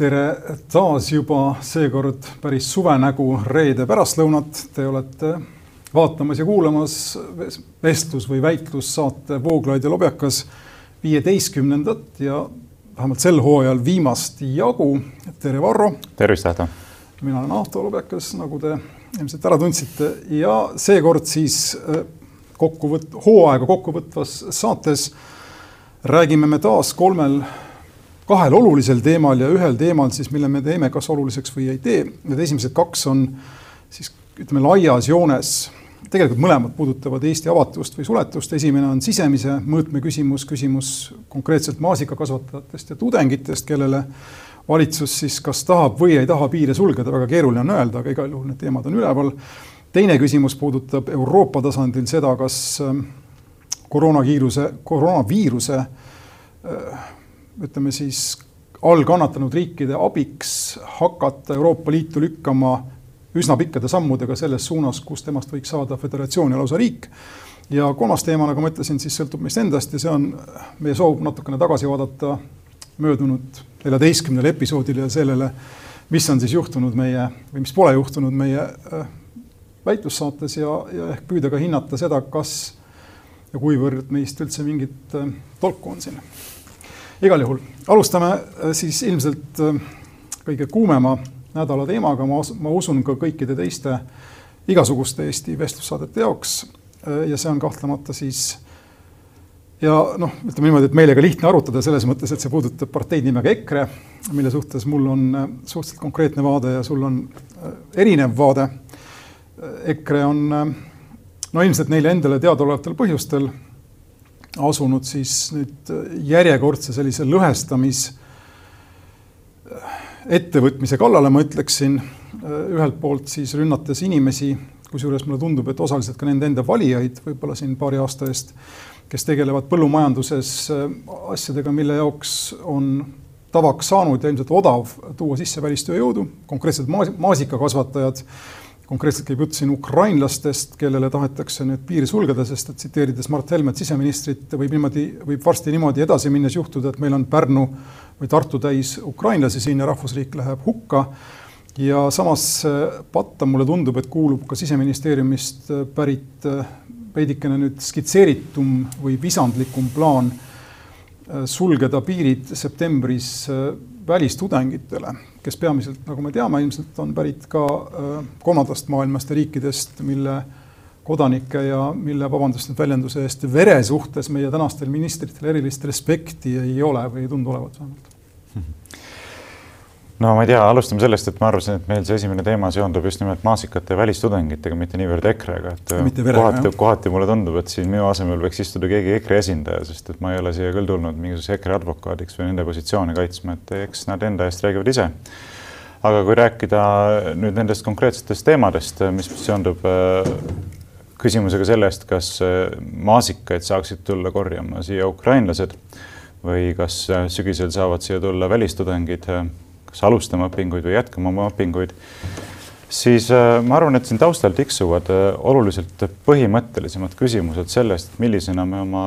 tere taas juba seekord päris suvenägu reede pärastlõunat. Te olete vaatamas ja kuulamas vestlus- või väitlussaate Vooglaid ja Lobjakas viieteistkümnendat ja vähemalt sel hooajal viimast jagu. tere, Varro. tervist, Ahto. mina olen Ahto Lobjakas, nagu te ilmselt ära tundsite ja seekord siis äh, kokkuvõtt-, hooaega kokkuvõtvas saates räägime me taas kolmel kahel olulisel teemal ja ühel teemal siis, mille me teeme kas oluliseks või ei tee. Need esimesed kaks on siis ütleme laias joones, tegelikult mõlemad puudutavad Eesti avatust või suletust. esimene on sisemise mõõtme küsimus, küsimus konkreetselt maasikakasvatajatest ja tudengitest, kellele valitsus siis kas tahab või ei taha piire sulgeda, väga keeruline on öelda, aga igal juhul need teemad on üleval. teine küsimus puudutab Euroopa tasandil seda, kas ähm, koroonakiiruse, koroonaviiruse äh, ütleme siis all kannatanud riikide abiks hakata Euroopa Liitu lükkama üsna pikkade sammudega selles suunas, kus temast võiks saada föderatsioon ja lausa riik. ja kolmas teema, nagu ma ütlesin, siis sõltub meist endast ja see on meie soov natukene tagasi vaadata möödunud neljateistkümnele episoodile ja sellele, mis on siis juhtunud meie või mis pole juhtunud meie äh, väitlussaates ja, ja ehk püüda ka hinnata seda, kas ja kuivõrd meist üldse mingit äh, tolku on siin igal juhul alustame äh, siis ilmselt äh, kõige kuumema nädala teemaga, ma, ma usun ka kõikide teiste igasuguste Eesti vestlussaadete jaoks. Äh, ja see on kahtlemata siis ja noh, ütleme niimoodi, et meiega lihtne arutada selles mõttes, et see puudutab parteid nimega EKRE, mille suhtes mul on suhteliselt konkreetne vaade ja sul on erinev vaade. EKRE on no ilmselt neile endale teadaolevatel põhjustel asunud siis nüüd järjekordse sellise lõhestamis ettevõtmise kallale, ma ütleksin, ühelt poolt siis rünnates inimesi, kusjuures mulle tundub, et osaliselt ka nende enda valijaid, võib-olla siin paari aasta eest, kes tegelevad põllumajanduses asjadega, mille jaoks on tavaks saanud ja ilmselt odav tuua sisse välistööjõudu, konkreetselt maasikakasvatajad konkreetselt käib jutt siin ukrainlastest, kellele tahetakse nüüd piiri sulgeda, sest et tsiteerides Mart Helmet, siseministrit, võib niimoodi, võib varsti niimoodi edasi minnes juhtuda, et meil on Pärnu või Tartu täis ukrainlasi siin ja rahvusriik läheb hukka. ja samas äh, patta mulle tundub, et kuulub ka siseministeeriumist äh, pärit äh, veidikene nüüd skitseeritum või visandlikum plaan sulgeda piirid septembris välistudengitele, kes peamiselt, nagu me teame, ilmselt on pärit ka äh, kolmandast maailmast ja riikidest, mille kodanikke ja mille, vabandust nüüd väljenduse eest, vere suhtes meie tänastel ministritel erilist respekti ei ole või ei tundu olevat vähemalt no ma ei tea, alustame sellest, et ma arvasin, et meil see esimene teema seondub just nimelt maasikate ja välistudengitega, mitte niivõrd EKRE-ga, et vere, kohati, kohati mulle tundub, et siin minu asemel võiks istuda keegi EKRE esindaja, sest et ma ei ole siia küll tulnud mingisuguse EKRE advokaadiks või nende positsioone kaitsma, et eks nad enda eest räägivad ise. aga kui rääkida nüüd nendest konkreetsetest teemadest, mis seondub äh, küsimusega sellest, kas äh, maasikaid saaksid tulla korjama siia ukrainlased või kas äh, sügisel saavad siia tulla välistudengid kas alustama õpinguid või jätkama oma õpinguid, siis äh, ma arvan, et siin taustal tiksuvad äh, oluliselt põhimõttelisemad küsimused sellest, millisena me oma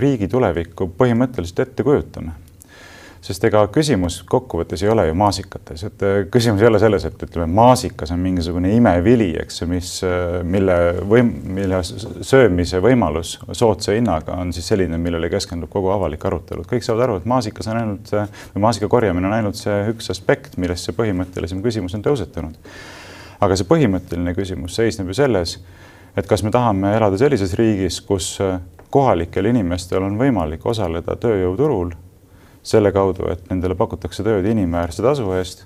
riigi tulevikku põhimõtteliselt ette kujutame sest ega küsimus kokkuvõttes ei ole ju maasikates, et äh, küsimus ei ole selles, et ütleme, maasikas on mingisugune imevili, eks ju, mis, äh, mille võim-, mille söömise võimalus soodsa hinnaga on siis selline, millele keskendub kogu avalik arutelu. kõik saavad aru, et maasikas on ainult, või maasika korjamine on ainult see üks aspekt, millest see põhimõttelisem küsimus on tõusetunud. aga see põhimõtteline küsimus seisneb ju selles, et kas me tahame elada sellises riigis, kus äh, kohalikel inimestel on võimalik osaleda tööjõuturul selle kaudu, et nendele pakutakse tööd inimväärse tasu eest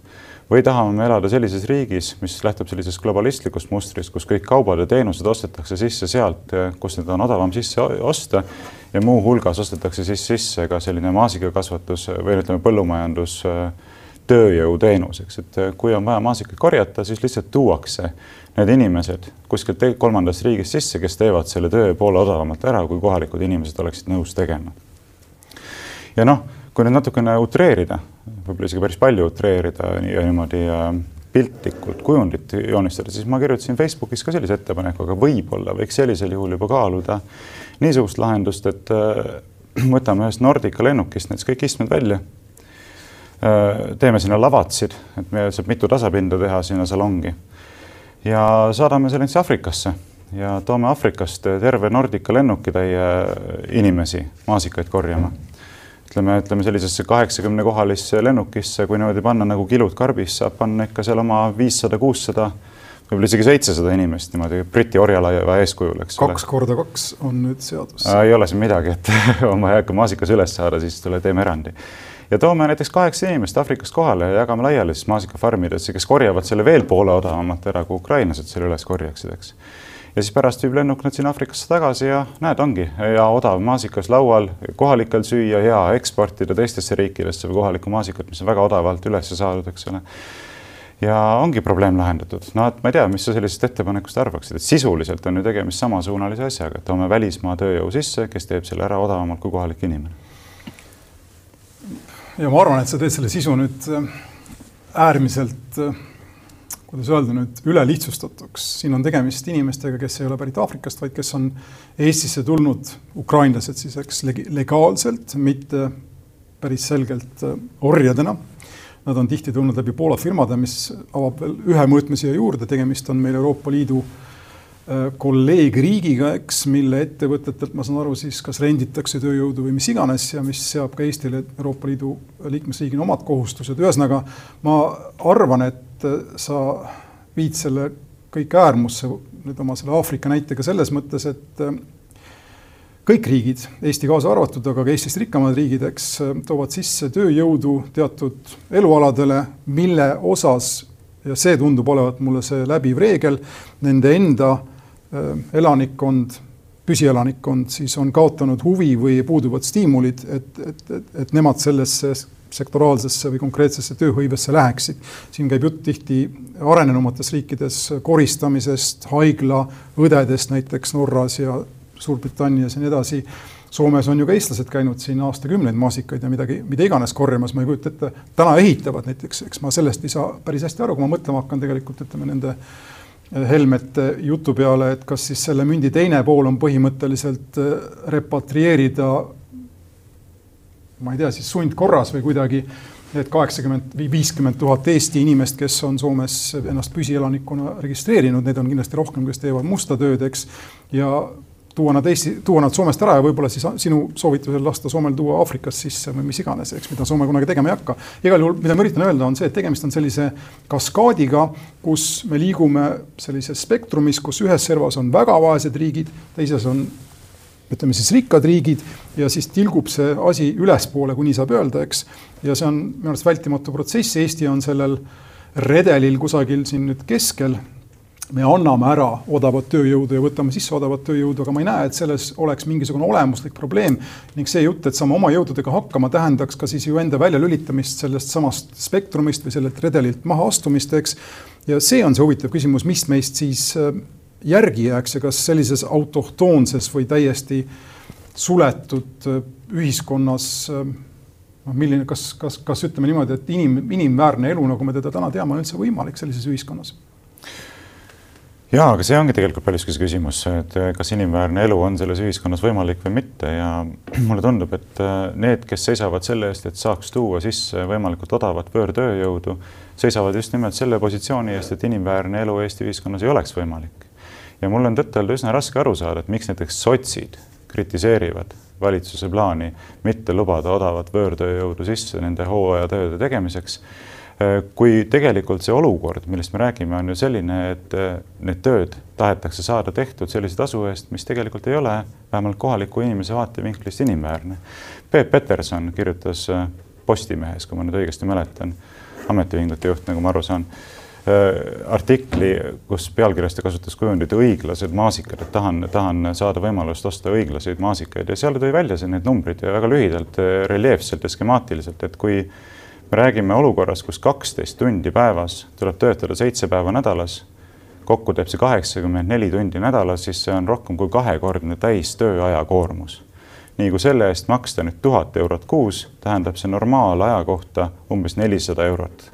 või tahame me elada sellises riigis, mis lähtub sellisest globalistlikust mustrist, kus kõik kaubad ja teenused ostetakse sisse sealt, kus need on odavam sisse osta ja muuhulgas ostetakse siis sisse ka selline maasikakasvatus või ütleme, põllumajandus tööjõuteenus, eks, et kui on vaja maasikaid korjata, siis lihtsalt tuuakse need inimesed kuskilt kolmandast riigist sisse, kes teevad selle töö poole odavamalt ära, kui kohalikud inimesed oleksid nõus tegema. ja noh kui nüüd natukene utreerida, võib-olla isegi päris palju utreerida ja niimoodi piltlikult kujundit joonistada, siis ma kirjutasin Facebookis ka sellise ettepaneku, aga võib-olla võiks sellisel juhul juba kaaluda niisugust lahendust, et äh, võtame ühest Nordica lennukist näiteks kõik istmed välja. teeme sinna lavatsid, et meil saab mitu tasapinda teha sinna salongi. ja saadame selle siis Aafrikasse ja toome Aafrikast terve Nordica lennukitäie inimesi maasikaid korjama. Ütleme, ütleme sellisesse kaheksakümne kohalisse lennukisse, kui niimoodi panna nagu kilud karbis, saab panna ikka seal oma viissada, kuussada võib-olla isegi seitsesada inimest niimoodi Briti orjalaiva eeskujul, eks ole. kaks korda kaks on nüüd seadus. ei ole siin midagi, et oma eaka maasikas üles saada, siis tule teeme erandi. ja toome näiteks kaheksa inimest Aafrikast kohale ja jagame laiali siis maasikafarmidesse, kes korjavad selle veel poole odavamalt ära, kui ukrainlased selle üles korjaksid, eks. Ja siis pärast viib lennuk nad sinna Aafrikasse tagasi ja näed, ongi ja odav maasikas laual, kohalikel süüa, hea eksportida teistesse riikidesse või kohalikku maasikat, mis on väga odavalt üles saadud, eks ole ja ongi probleem lahendatud. no et ma ei tea, mis sa sellisest ettepanekust arvaksid, et sisuliselt on ju tegemist samasuunalise asjaga, et toome välismaa tööjõu sisse, kes teeb selle ära odavamalt kui kohalik inimene. ja ma arvan, et sa teed selle sisu nüüd äh, äärmiselt, äh, kuidas öelda nüüd, ülelihtsustatuks. siin on tegemist inimestega, kes ei ole pärit Aafrikast, vaid kes on Eestisse tulnud, ukrainlased siis, eks, legaalselt, mitte päris selgelt äh, orjadena Nad on tihti tulnud läbi Poola firmade, mis avab veel ühe mõõtme siia juurde, tegemist on meil Euroopa Liidu äh, kolleegriigiga, eks, mille ettevõtetelt, ma saan aru, siis kas renditakse tööjõudu või mis iganes ja mis seab ka Eestile Euroopa Liidu liikmesriigina omad kohustused. ühesõnaga, ma arvan, et äh, sa viid selle kõik äärmusse nüüd oma selle Aafrika näitega selles mõttes, et äh, kõik riigid, Eesti kaasa arvatud, aga ka Eestist rikkamad riigid, eks, toovad sisse tööjõudu teatud elualadele, mille osas, ja see tundub olevat mulle see läbiv reegel, nende enda äh, elanikkond, püsielanikkond siis on kaotanud huvi või puuduvad stiimulid, et, et, et, et nemad sellesse sektoraalsesse või konkreetsesse tööhõivesse läheksid. siin käib jutt tihti arenenumates riikides koristamisest, haiglaõdedest näiteks Norras ja Suurbritannias ja nii edasi. Soomes on ju ka eestlased käinud siin aastakümneid maasikaid ja midagi, mida iganes korjamas, ma ei kujuta ette, täna ehitavad näiteks, eks ma sellest ei saa päris hästi aru, kui ma mõtlema hakkan tegelikult ütleme nende eh, Helmete jutu peale, et kas siis selle mündi teine pool on põhimõtteliselt eh, repatrieerida ma ei tea, siis sundkorras või kuidagi need kaheksakümmend või viiskümmend tuhat Eesti inimest, kes on Soomes ennast püsielanikuna registreerinud, neid on kindlasti rohkem, kes teevad musta tööd, eks. ja tuua nad Eesti, tuua nad Soomest ära ja võib-olla siis sinu soovitusel lasta Soomel tuua Aafrikast sisse või mis iganes, eks, mida Soome kunagi tegema ei hakka. igal juhul, mida ma üritan öelda, on see, et tegemist on sellise kaskaadiga, kus me liigume sellises spektrumis, kus ühes servas on väga vaesed riigid, teises on ütleme siis rikkad riigid ja siis tilgub see asi ülespoole, kui nii saab öelda, eks. ja see on minu arust vältimatu protsess, Eesti on sellel redelil kusagil siin nüüd keskel me anname ära odavat tööjõudu ja võtame sisse odavat tööjõudu, aga ma ei näe, et selles oleks mingisugune olemuslik probleem. ning see jutt, et saame oma jõududega hakkama, tähendaks ka siis ju enda väljalülitamist sellest samast spektrumist või sellelt redelilt mahaastumist, eks. ja see on see huvitav küsimus, mis meist siis järgi jääks ja kas sellises autohtoonses või täiesti suletud äh, ühiskonnas äh, noh, milline, kas, kas, kas ütleme niimoodi, et inim, inimväärne elu, nagu me teda täna teame, on üldse võimalik sellises ühiskonnas ja, aga see ongi tegelikult paljuski see küsimus, et eh, kas inimväärne elu on selles ühiskonnas võimalik või mitte ja mulle tundub, et need, kes seisavad selle eest, et saaks tuua sisse võimalikult odavat võõrtööjõudu, seisavad just nimelt selle positsiooni eest, et inimväärne elu Eesti ühiskonnas ei oleks võimalik. Ja mul on tõtt-öelda üsna raske aru saada, et miks näiteks sotsid kritiseerivad valitsuse plaani mitte lubada odavat võõrtööjõudu sisse nende hooajatööde tegemiseks kui tegelikult see olukord, millest me räägime, on ju selline, et äh, need tööd tahetakse saada tehtud sellise tasu eest, mis tegelikult ei ole vähemalt kohaliku inimese vaatevinklist inimväärne. Peep Peterson kirjutas äh, Postimehes, kui ma nüüd õigesti mäletan, ametiühingute juht, nagu ma aru saan, artikli, kus pealkirjas ta kasutas kujundit õiglased maasikad, et tahan, tahan saada võimalust osta õiglaseid maasikaid ja seal tõi välja need numbrid ja väga lühidalt, reljeefselt ja skemaatiliselt, et kui me räägime olukorras, kus kaksteist tundi päevas tuleb töötada seitse päeva nädalas, kokku teeb see kaheksakümmend neli tundi nädalas, siis see on rohkem kui kahekordne täistööaja koormus. nii kui selle eest maksta nüüd tuhat eurot kuus, tähendab see normaalaja kohta umbes nelisada eurot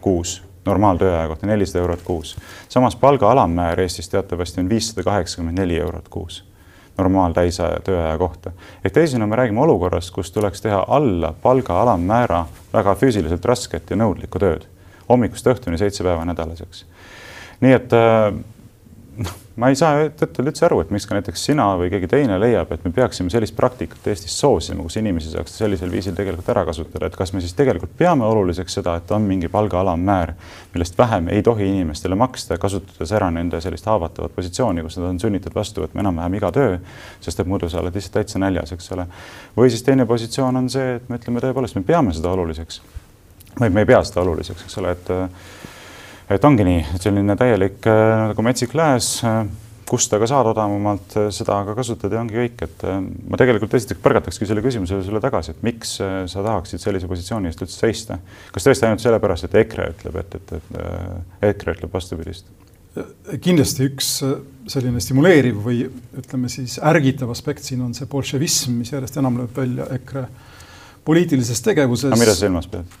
kuus, normaaltööaja kohta nelisada eurot kuus. samas palga alammäär Eestis teatavasti on viissada kaheksakümmend neli eurot kuus normaaltäisaja tööaja kohta. ehk teisisõnu, me räägime olukorrast, kus tuleks teha alla palga alammäära väga füüsiliselt rasket ja nõudlikku tööd hommikust õhtuni seitse päeva nädalas, eks. nii et noh, ma ei saa tõtt-öelda üldse aru, et miks ka näiteks sina või keegi teine leiab, et me peaksime sellist praktikat Eestis soosima, kus inimesi saaks sellisel viisil tegelikult ära kasutada, et kas me siis tegelikult peame oluliseks seda, et on mingi palga alammäär, millest vähem ei tohi inimestele maksta, kasutades ära nende sellist haavatavat positsiooni, kus nad on sunnitud vastu võtma enam-vähem iga töö, sest et muidu sa oled lihtsalt täitsa näljas, eks ole. või siis teine positsioon on see, et me ütleme tõepoolest, me peame seda oluliseks või me ei pea seda oluliseks, eks ole, et et ongi nii, et selline täielik äh, nagu metsik lääs, äh, kust aga saad odavamalt, äh, seda aga kasutada ja ongi kõik, et ma tegelikult esiteks põrgatakski selle küsimuse sulle tagasi, et miks sa tahaksid sellise positsiooni eest üldse seista. kas tõesti ainult sellepärast, et EKRE ütleb, et, et, et EKRE ütleb vastupidist? kindlasti üks selline stimuleeriv või ütleme siis ärgitav aspekt siin on see bolševism, mis järjest enam lööb välja EKRE poliitilises tegevuses. mida sa silmas pead?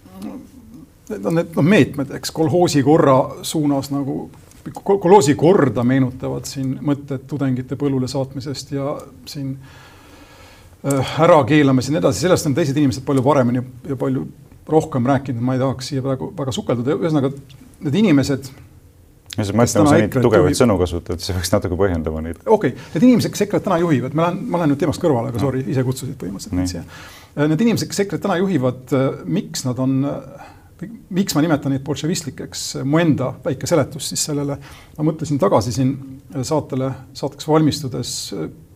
Need on need noh, meetmed, eks kolhoosi korra suunas nagu kolhoosi korda meenutavad siin mõtted tudengite põllule saatmisest ja siin äh, ärakeelamisest ja nii edasi, sellest on teised inimesed palju paremini ja palju rohkem rääkinud, ma ei tahaks siia praegu väga sukelduda, ühesõnaga need inimesed ja sa mõtled, sa nii tugevaid sõnu kasutad, siis peaks natuke põhjendama neid. okei okay., need inimesed, kes EKRE-t täna juhivad, ma lähen, ma lähen nüüd teemast kõrvale, aga sorry, ise kutsusid põhimõtteliselt mind siia. Need inimesed, kes EKRE-t täna juhivad, miks nad on miks ma nimetan neid bolševistlikeks, mu enda väike seletus siis sellele. ma mõtlesin tagasi siin saatele, saateks valmistudes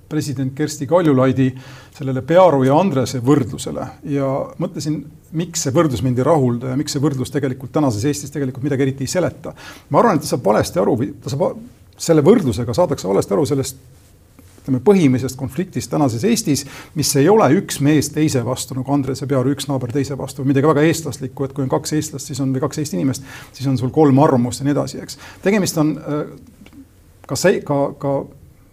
president Kersti Kaljulaidi sellele Pearu ja Andrese võrdlusele ja mõtlesin, miks see võrdlus mind ei rahulda ja miks see võrdlus tegelikult tänases Eestis tegelikult midagi eriti ei seleta. ma arvan, et ta saab valesti aru või ta saab, selle võrdlusega saadakse valesti aru sellest ütleme, põhimisest konfliktist tänases Eestis, mis ei ole üks mees teise vastu nagu Andres ja Pearu, üks naaber teise vastu, midagi väga eestlaslikku, et kui on kaks eestlast, siis on, või kaks Eesti inimest, siis on sul kolm arvamust ja nii edasi, eks. tegemist on äh, ka see, ka, ka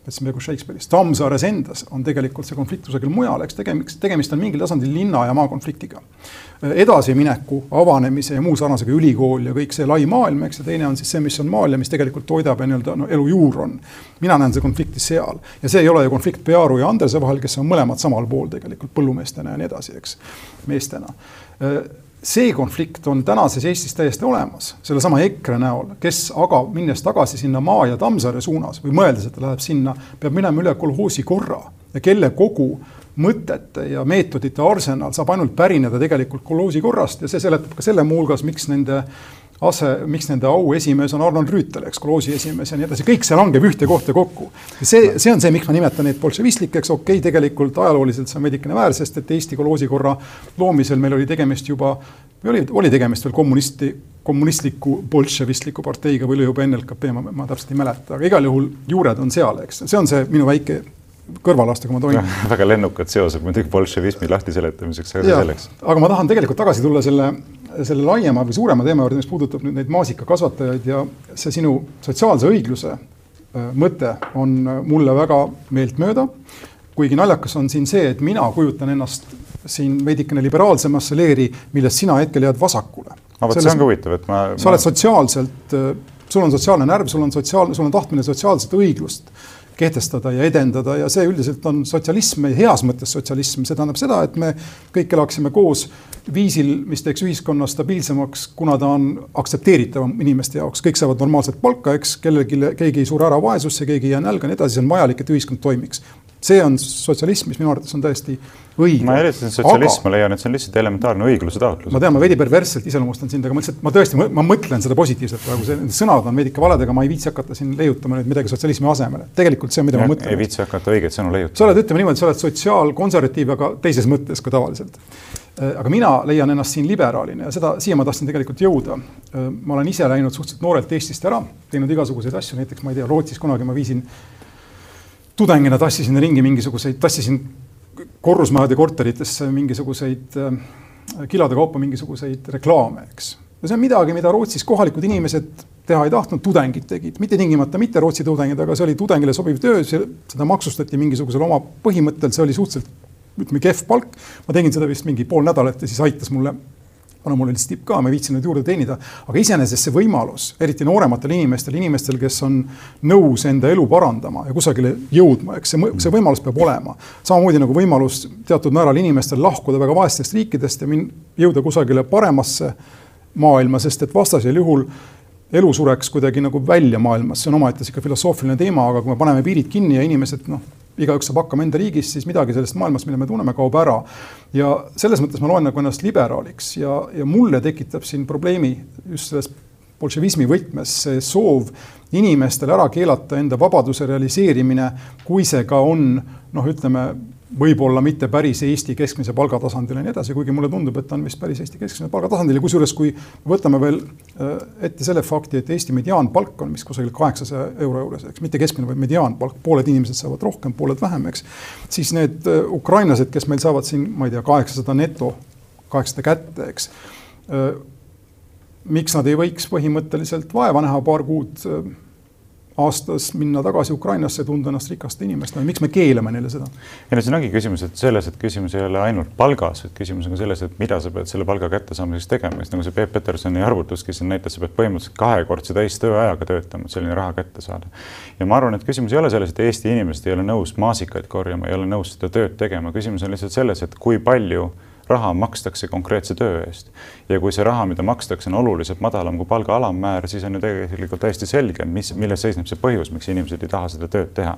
mõtlesin peaaegu Shakespeare'is, Tammsaares endas on tegelikult see konflikt kusagil mujal, eks tegemist, tegemist on mingil tasandil linna ja maa konfliktiga. edasimineku, avanemise ja muu sarnasega ülikool ja kõik see lai maailm, eks, ja teine on siis see, mis on maal ja mis tegelikult toidab ja nii-öelda no elu juur on. mina näen seda konflikti seal ja see ei ole ju konflikt Pearu ja Andrese vahel, kes on mõlemad samal pool tegelikult põllumeestena ja nii edasi, eks, meestena see konflikt on tänases Eestis täiesti olemas, sellesama EKRE näol, kes aga minnes tagasi sinna Maa ja Tammsaare suunas või mõeldes, et ta läheb sinna, peab minema üle kolhoosi korra. Ja kelle kogu mõtete ja meetodite arsenal saab ainult pärineda tegelikult kolhoosi korrast ja see seletab ka selle muuhulgas, miks nende ase, miks nende auesimees on Arnold Rüütel, eks, kolhoosi esimees ja nii edasi, kõik see langeb ühte kohta kokku. see, see on see, miks ma nimetan neid bolševistlikeks, okei okay,, tegelikult ajalooliselt see on veidikene väär, sest et Eesti kolhoosikorra loomisel meil oli tegemist juba, või oli, oli tegemist veel kommunisti, kommunistliku bolševistliku parteiga või oli juba NLKP, ma, ma täpselt ei mäleta, aga igal juhul juured on seal, eks, see on see minu väike kõrvalaste, kui ma tohin. väga lennukad seosed muidugi bolševismi lahtiseletamiseks, aga selleks. aga ma tahan tegelikult tagasi tulla selle selle laiema või suurema teema juurde, mis puudutab nüüd neid maasikakasvatajaid ja see sinu sotsiaalse õigluse äh, mõte on äh, mulle väga meeltmööda. kuigi naljakas on siin see, et mina kujutan ennast siin veidikene liberaalsemasse leeri, millest sina hetkel jääd vasakule. no vot, see on ka huvitav, et ma. sa oled sotsiaalselt, äh, sul on sotsiaalne närv, sul on sotsiaalne, sul on tahtmine sotsiaalset õiglust kehtestada ja edendada ja see üldiselt on sotsialism, heas mõttes sotsialism, see tähendab seda, et me kõik elaksime koos viisil, mis teeks ühiskonna stabiilsemaks, kuna ta on aktsepteeritavam inimeste jaoks, kõik saavad normaalset palka, eks, kellelgi, keegi ei sure ära vaesusse, keegi ei jää nälga nii edasi, see on vajalik, et ühiskond toimiks. See on sotsialism, mis minu arvates on täiesti õige. ma ei ütle, et sotsialism, ma leian, et see on lihtsalt elementaarne õigluse taotlus. ma tean, ma veidi perversselt iseloomustan sind, aga ma lihtsalt, ma tõesti, ma mõtlen seda positiivselt praegu, see, need sõnad on veidike valed, aga ma ei viitsi hakata siin leiutama nüüd midagi sotsialismi asemele. tegelikult see on, mida ja, ma mõtlen. ei viitsi hakata õigeid sõnu leiutama. sa oled, ütleme niimoodi, sa oled sotsiaalkonservatiiv, aga teises mõttes kui tavaliselt. Äh, aga mina leian ennast siin liberaalina ja seda, siia ma tahtsin tegelikult jõuda. Äh, ma olen ise läinud suhteliselt noorelt Eestist ära, teinud igasuguseid asju, näiteks ma ei tea, Rootsis kunagi ma viisin tudengina tassisin ringi mingisuguseid, tassisin korrusmajade korteritesse mingisuguseid äh, kilode kaupa mingisuguseid reklaame, eks. ja see on midagi, mida Rootsis kohalikud inimesed teha ei tahtnud, tudengid tegid, mitte tingimata mitte Rootsi tudengid, aga see oli tudengile sobiv töö, seda maksustati mingisugusel oma põhimõttel, see oli suhteliselt ütleme kehv palk. ma tegin seda vist mingi pool nädalat ja siis aitas mulle anna mulle lihtsalt tipp ka, ma ei viitsi neid juurde teenida. aga iseenesest see võimalus, eriti noorematel inimestel, inimestel, kes on nõus enda elu parandama ja kusagile jõudma, eks see, see võimalus peab olema. samamoodi nagu võimalus teatud määral inimestel lahkuda väga vaestest riikidest ja min-, jõuda kusagile paremasse maailma, sest et vastasel juhul elu sureks kuidagi nagu välja maailmas, see on omaette sihuke filosoofiline teema, aga kui me paneme piirid kinni ja inimesed noh, igaüks saab hakkama enda riigis, siis midagi sellest maailmast, mida me tunneme, kaob ära. ja selles mõttes ma loen nagu ennast liberaaliks ja, ja mulle tekitab siin probleemi just selles bolševismi võtmes see soov inimestel ära keelata enda vabaduse realiseerimine, kui see ka on noh, ütleme võib-olla mitte päris Eesti keskmise palgatasandil ja nii edasi, kuigi mulle tundub, et ta on vist päris Eesti keskmise palgatasandil ja kusjuures, kui võtame veel äh, ette selle fakti, et Eesti mediaanpalk on vist kusagil kaheksasaja euro juures, eks mitte keskmine, vaid mediaanpalk, pooled inimesed saavad rohkem, pooled vähem, eks. siis need äh, ukrainlased, kes meil saavad siin, ma ei tea, kaheksasada neto, kaheksasada kätte, eks. Äh, miks nad ei võiks põhimõtteliselt vaeva näha paar kuud aastas minna tagasi Ukrainasse, tunda ennast rikaste inimestena, miks me keelame neile seda? ei no siin ongi küsimus, et selles, et küsimus ei ole ainult palgas, et küsimus on ka selles, et mida sa pead selle palga kättesaamiseks tegema, sest nagu see Peep Petersoni arvutuski siin näitas, sa pead põhimõtteliselt kahekordse täistööajaga töötama, et selline raha kätte saada. ja ma arvan, et küsimus ei ole selles, et Eesti inimesed ei ole nõus maasikaid korjama, ei ole nõus seda tööd tegema, küsimus on lihtsalt selles, et kui palju raha makstakse konkreetse töö eest. ja kui see raha, mida makstakse, on oluliselt madalam kui palga alammäär, siis on ju tegelikult täiesti selge, mis, milles seisneb see põhjus, miks inimesed ei taha seda tööd teha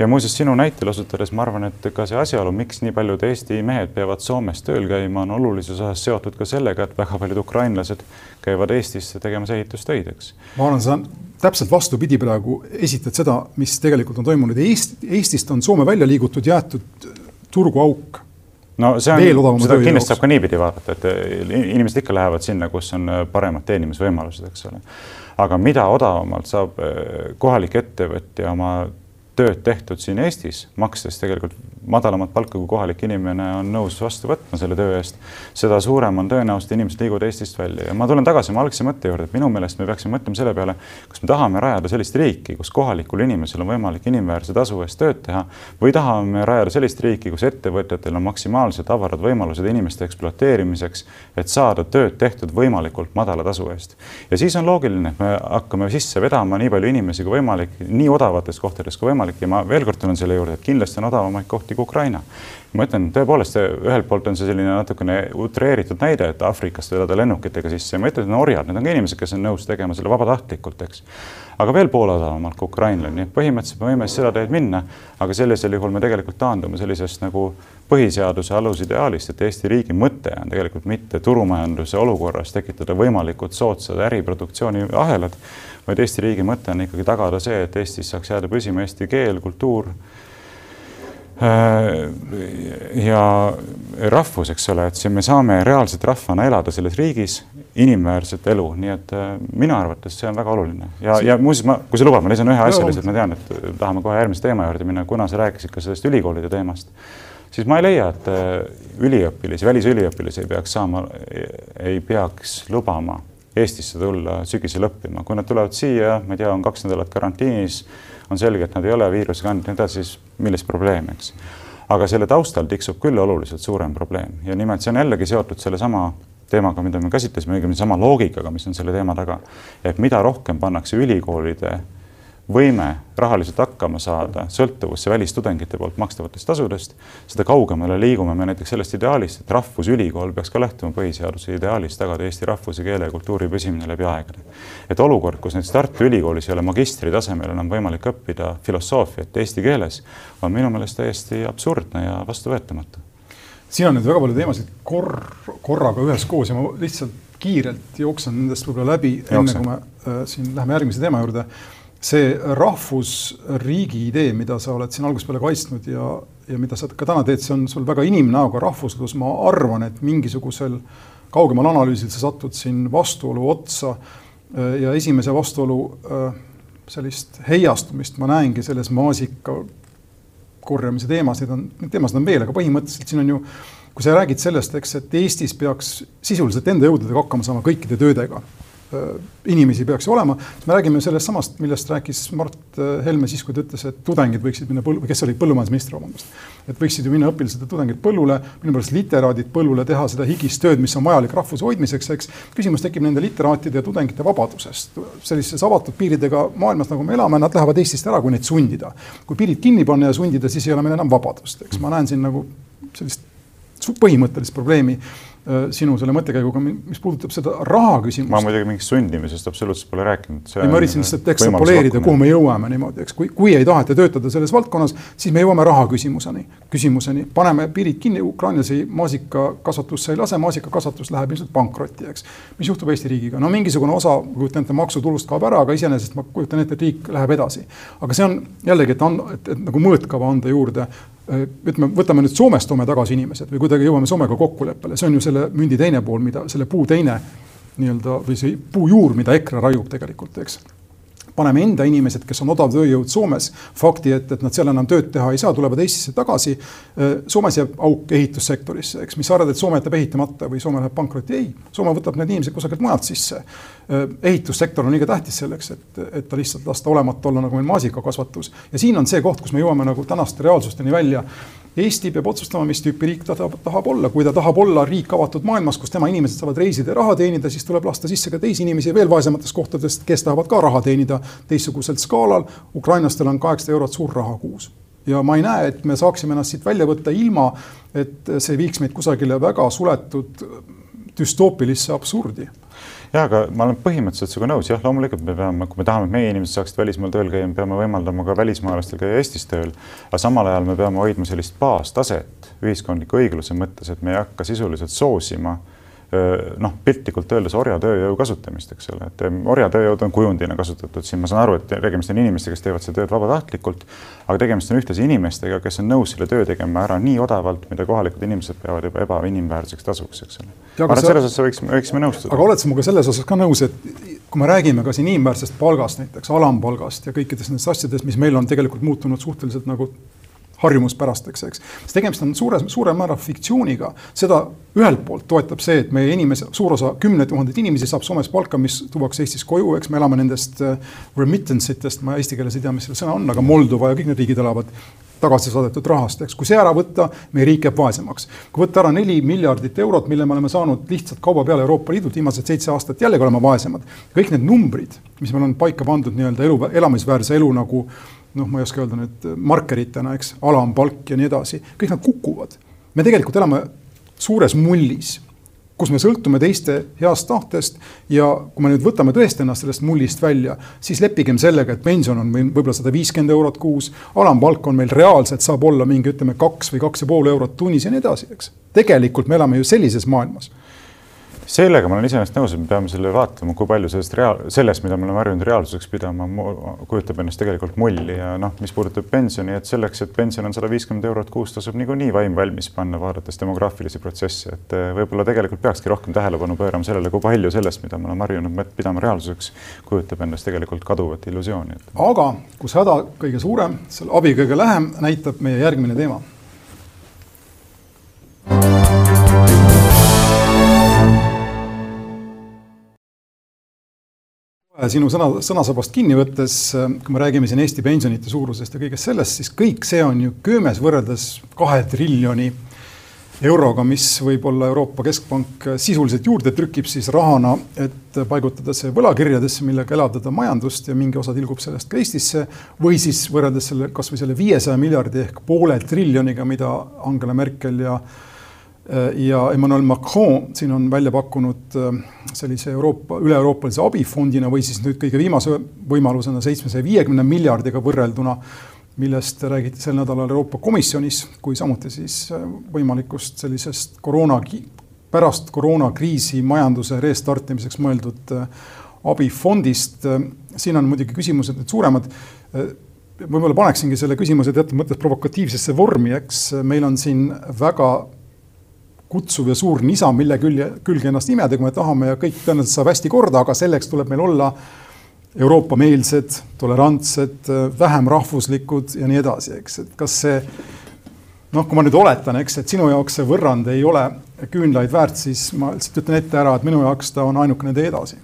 ja muuseas, sinu näitel osutades ma arvan, et ka see asjaolu, miks nii paljud Eesti mehed peavad Soomes tööl käima, on olulises osas seotud ka sellega, et väga paljud ukrainlased käivad Eestisse tegemas ehitustöid, eks. ma arvan, sa täpselt vastupidi praegu esitad seda, mis tegelikult on toimunud Eest,. Eestist on Soome välja liigutud, jäetud turguauk no see on, seda kindlasti saab ka niipidi vaadata, et inimesed ikka lähevad sinna, kus on äh, paremad teenimisvõimalused, eks ole. aga mida odavamalt saab äh, kohalik ettevõtja oma tööd tehtud siin Eestis, makstes tegelikult madalamat palka, kui kohalik inimene on nõus vastu võtma selle töö eest, seda suurem on tõenäosus, et inimesed liiguvad Eestist välja. ja ma tulen tagasi oma algse mõtte juurde, et minu meelest me peaksime mõtlema selle peale, kas me tahame rajada sellist riiki, kus kohalikul inimesel on võimalik inimväärse tasu eest tööd teha või tahame rajada sellist riiki, kus ettevõtjatel on maksimaalselt avarad võimalused inimeste ekspluateerimiseks, et saada tööd tehtud võimalikult madala tasu eest. ja siis on loogiline, et me hakkame sisse vedama nii palju inimesi kui võimalik, nii odavates kohtades kui võimalik ja ma veel kord tulen selle juurde, et kindlasti on odavamaid kohti kui Ukraina. ma ütlen, tõepoolest, ühelt poolt on see selline natukene utreeritud näide, et Aafrikast vedada lennukitega sisse ja ma ütlen, et need on orjad, need on ka inimesed, kes on nõus tegema selle vabatahtlikult, eks. aga veel poole odavamalt kui ukrainlane, nii et põhimõtteliselt me võime seda teed minna, aga sellisel juhul me tegelikult taandume sellisest nagu põhiseaduse alusideaalist, et Eesti riigi mõte on tegelikult mitte turumajanduse olukorras tekitada võimalikult soodsad äriproduktsiooni ahelad, vaid Eesti riigi mõte on ikkagi tagada see, et Eestis saaks jääda püsima eesti keel, kultuur ja rahvus, eks ole, et siin me saame reaalselt rahvana elada selles riigis inimväärset elu, nii et äh, minu arvates see on väga oluline. Ja, ja muuseas ma, kui sa lubad, ma lisan ühe asja lihtsalt, ma tean, et tahame kohe järgmise teema juurde minna, kuna sa rääkisid ka sellest ülikoolide teemast, siis ma ei leia, et äh, üliõpilasi, välisüliõpilasi ei peaks saama, ei peaks lubama Eestisse tulla sügisel õppima, kui nad tulevad siia, ma ei tea, on kaks nädalat karantiinis on selge, et nad ei ole viiruse kandnud ja nii edasi, siis milles probleem, eks. aga selle taustal tiksub küll oluliselt suurem probleem ja nimelt see on jällegi seotud sellesama teemaga, mida me käsitlesime, õigemini sama loogikaga, mis on selle teema taga. et mida rohkem pannakse ülikoolide võime rahaliselt hakkama saada sõltuvusse välistudengite poolt makstavatest tasudest, seda kaugemale liigume me näiteks sellest ideaalist, et rahvusülikool peaks ka lähtuma põhiseaduse ideaalist tagada eesti rahvuse, keele ja kultuuri püsimine läbi aegade. et olukord, kus näiteks Tartu Ülikoolis ei ole magistri tasemel enam võimalik õppida filosoofiat eesti keeles, on minu meelest täiesti absurdne ja vastuvõetamatu. siin on nüüd väga palju teemasid kor-, korraga üheskoos ja ma lihtsalt kiirelt jooksen nendest võib-olla läbi, enne kui me äh, siin läheme järgmise teema juurde see rahvusriigi idee, mida sa oled siin algusest peale kaitsnud ja, ja mida sa ka täna teed, see on sul väga inimnäoga rahvuslus, ma arvan, et mingisugusel kaugemal analüüsil sa satud siin vastuolu otsa ja esimese vastuolu sellist heiastumist ma näengi selles maasika korjamise teemas, neid on, neid teemasid on veel, aga põhimõtteliselt siin on ju, kui sa räägid sellest, eks, et Eestis peaks sisuliselt enda jõududega hakkama saama kõikide töödega inimesi peaks olema. me räägime sellest samast, millest rääkis Mart Helme siis, kui ta ütles, et tudengid võiksid minna põllu, kes oli põllumajandusminister, vabandust. et võiksid ju minna õpilased ja tudengid põllule, minu pärast literaadid põllule teha seda higist tööd, mis on vajalik rahvuse hoidmiseks, eks. küsimus tekib nende literaatide ja tudengite vabadusest. sellises avatud piiridega maailmas, nagu me elame, nad lähevad Eestist ära, kui neid sundida. kui piirid kinni panna ja sundida, siis ei ole meil enam vabadust, eks ma näen siin nagu sellist põhimõttelist probleemi Äh, sinu selle mõttekäiguga, mis puudutab seda raha küsimust. ma muidugi mingist sundimisest absoluutselt pole rääkinud. ei, ma üritasin lihtsalt ekstrapoleerida, kuhu me jõuame niimoodi, eks, kui, kui ei taheta töötada selles valdkonnas, siis me jõuame raha küsimuseni, küsimuseni, paneme piirid kinni, ukrainlasi maasikakasvatusse ei lase, maasikakasvatus läheb ilmselt pankrotti, eks. mis juhtub Eesti riigiga, no mingisugune osa, kujutan ette, maksutulust kaob ära, aga iseenesest ma kujutan ette, et riik läheb edasi. aga see on jällegi, et anda, et, et nagu mõõtkava anda juurde Äh, ütleme, võtame nüüd Soomest toome tagasi inimesed või kuidagi jõuame Soomega kokkuleppele, see on ju selle mündi teine pool, mida selle puu teine nii-öelda või see puujuur, mida EKRE raiub tegelikult, eks paneme enda inimesed, kes on odav tööjõud Soomes, fakti ette, et nad seal enam tööd teha ei saa, tulevad Eestisse tagasi. Soomes jääb auk ehitussektorisse, eks, mis sa arvad, et Soome jätab ehitamata või Soome läheb pankrotti, ei. Soome võtab need inimesed kusagilt mujalt sisse. ehitussektor on liiga tähtis selleks, et, et ta lihtsalt lasta olemata olla nagu meil maasikakasvatus ja siin on see koht, kus me jõuame nagu tänaste reaalsusteni välja Eesti peab otsustama, mis tüüpi riik ta tahab, tahab olla, kui ta tahab olla riik avatud maailmas, kus tema inimesed saavad reisida ja raha teenida, siis tuleb lasta sisse ka teisi inimesi veel vaesematest kohtadest, kes tahavad ka raha teenida teistsugusel skaalal. ukrainlastel on kaheksasada eurot suur raha kuus. Ja ma ei näe, et me saaksime ennast siit välja võtta ilma, et see viiks meid kusagile väga suletud düstoopilisse absurdi ja aga ma olen põhimõtteliselt sinuga nõus, jah, loomulikult me peame, kui me tahame, et meie inimesed saaksid välismaal tööl käia, me peame võimaldama ka välismaalastel käia Eestis tööl. aga samal ajal me peame hoidma sellist baastaset ühiskondliku õigluse mõttes, et me ei hakka sisuliselt soosima noh, piltlikult öeldes orjatööjõu kasutamist, eks ole, et orjatööjõud on kujundina kasutatud siin, ma saan aru, et tegemist on inimestega, kes teevad seda tööd vabatahtlikult, aga tegemist on ühtlasi inimestega, kes on nõus selle töö tegema ära nii odavalt, mida kohalikud inimesed peavad juba ebainimväärseks tasuks, eks ole. ma arvan, et selles osas võiksime, võiksime nõustuda. aga oled sa minuga selles osas ka nõus, et kui me räägime ka siin inimväärsest palgast, näiteks alampalgast ja kõikidest nendest asjadest, mis meil on tegelikult muutunud suhteliselt nagu harjumuspärasteks, eks. sest tegemist on suures, suurel määral fiktsiooniga. seda ühelt poolt toetab see, et meie inimese, suur osa, kümneid tuhandeid inimesi saab Soomes palka, mis tuuakse Eestis koju, eks me elame nendest äh, remittance itest, ma eesti keeles ei tea, mis see sõna on, aga Moldova ja kõik need riigid elavad tagasi saadetud rahast, eks, kui see ära võtta, meie riik jääb vaesemaks. kui võtta ära neli miljardit eurot, mille me oleme saanud lihtsalt kauba peale Euroopa Liidult viimased seitse aastat, jällegi oleme vaesemad. kõik need numbrid, mis meil on paika pandud nii-öelda elu, elamisväärse elu nagu noh, ma ei oska öelda nüüd markeritena, eks, alampalk ja nii edasi, kõik nad kukuvad. me tegelikult elame suures mullis, kus me sõltume teiste heast tahtest ja kui me nüüd võtame tõesti ennast sellest mullist välja, siis leppigem sellega, et pension on meil võib-olla sada viiskümmend eurot kuus, alampalk on meil reaalselt, saab olla mingi, ütleme, kaks või kaks ja pool eurot tunnis ja nii edasi, eks. tegelikult me elame ju sellises maailmas sellega ma olen iseenesest nõus, et me peame selle vaatama, kui palju sellest reaal-, sellest, mida me oleme harjunud reaalsuseks pidama, kujutab ennast tegelikult mulli ja noh, mis puudutab pensioni, et selleks, et pension on sada viiskümmend eurot kuus, tasub niikuinii vaim valmis panna, vaadates demograafilisi protsesse, et eh, võib-olla tegelikult peakski rohkem tähelepanu pöörama sellele, kui palju sellest, mida me oleme harjunud pidama reaalsuseks, kujutab endast tegelikult kaduvat illusiooni. aga kus häda kõige suurem, seal abi kõige lähem, näitab meie järgmine teema sinu sõna, sõnasabast kinni võttes, kui me räägime siin Eesti pensionite suurusest ja kõigest sellest, siis kõik see on ju köömes võrreldes kahe triljoni euroga, mis võib-olla Euroopa Keskpank sisuliselt juurde trükib siis rahana, et paigutada see võlakirjadesse, millega elavdada majandust ja mingi osa tilgub sellest ka Eestisse. või siis võrreldes selle kasvõi selle viiesaja miljardi ehk poole triljoniga, mida Angela Merkel ja Äh, ja Emmanuel Macron siin on välja pakkunud äh, sellise Euroopa, üle-euroopalise abifondina või siis nüüd kõige viimase võimalusena seitsmesaja viiekümne miljardiga võrrelduna, millest räägiti sel nädalal Euroopa Komisjonis, kui samuti siis äh, võimalikust sellisest koroona, pärast koroonakriisi majanduse restartimiseks mõeldud abifondist. siin on muidugi küsimused nüüd suuremad võib-olla paneksingi selle küsimuse teatud mõttes provokatiivsesse vormi, eks meil on siin väga kutsuv ja suur nisa, mille külje, külge ennast imeda, kui me tahame ja kõik tõenäoliselt saab hästi korda, aga selleks tuleb meil olla Euroopa-meelsed, tolerantsed, vähem rahvuslikud ja nii edasi, eks, et kas see noh, kui ma nüüd oletan, eks, et sinu jaoks see võrrand ei ole küünlaid väärt, siis ma lihtsalt ütlen ette ära, et minu jaoks ta on ainukene tee edasi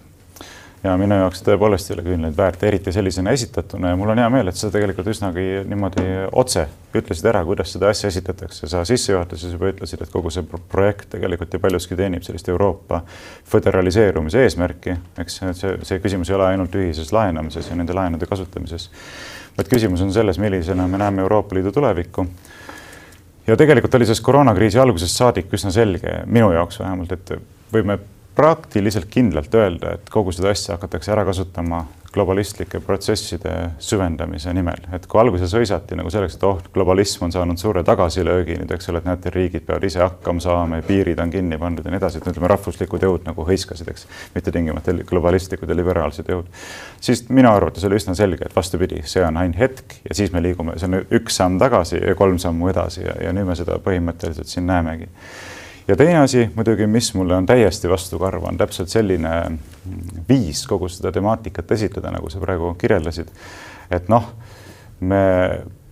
ja minu jaoks tõepoolest ei ole küünlaid väärt, eriti sellisena esitatuna ja mul on hea meel, et sa tegelikult üsnagi niimoodi otse ütlesid ära, kuidas seda asja esitatakse. sa sissejuhatuses juba ütlesid, et kogu see projekt tegelikult ju paljuski teenib sellist Euroopa föderaliseerumise eesmärki, eks see, see küsimus ei ole ainult ühises laenamises ja nende laenude kasutamises, vaid küsimus on selles, millisena me näeme Euroopa Liidu tulevikku ja tegelikult oli sellest koroonakriisi algusest saadik üsna selge, minu jaoks vähemalt, et võime praktiliselt kindlalt öelda, et kogu seda asja hakatakse ära kasutama globalistlike protsesside süvendamise nimel, et kui alguses hõisati nagu selleks, et oh, globalism on saanud suure tagasilöögi nüüd, eks ole, et näete, riigid peavad ise hakkama saama ja piirid on kinni pandud ja nii edasi, et ütleme, rahvuslikud jõud nagu hõiskasid, eks, mitte tingimata globalistlikud ja liberaalsed jõud. siis minu arvates oli üsna selge, et vastupidi, see on ainult hetk ja siis me liigume, see on üks samm tagasi ja kolm sammu edasi ja, ja nüüd me seda põhimõtteliselt siin näemegi ja teine asi muidugi, mis mulle on täiesti vastukarv, on täpselt selline viis kogu seda temaatikat esitleda, nagu sa praegu kirjeldasid. et noh, me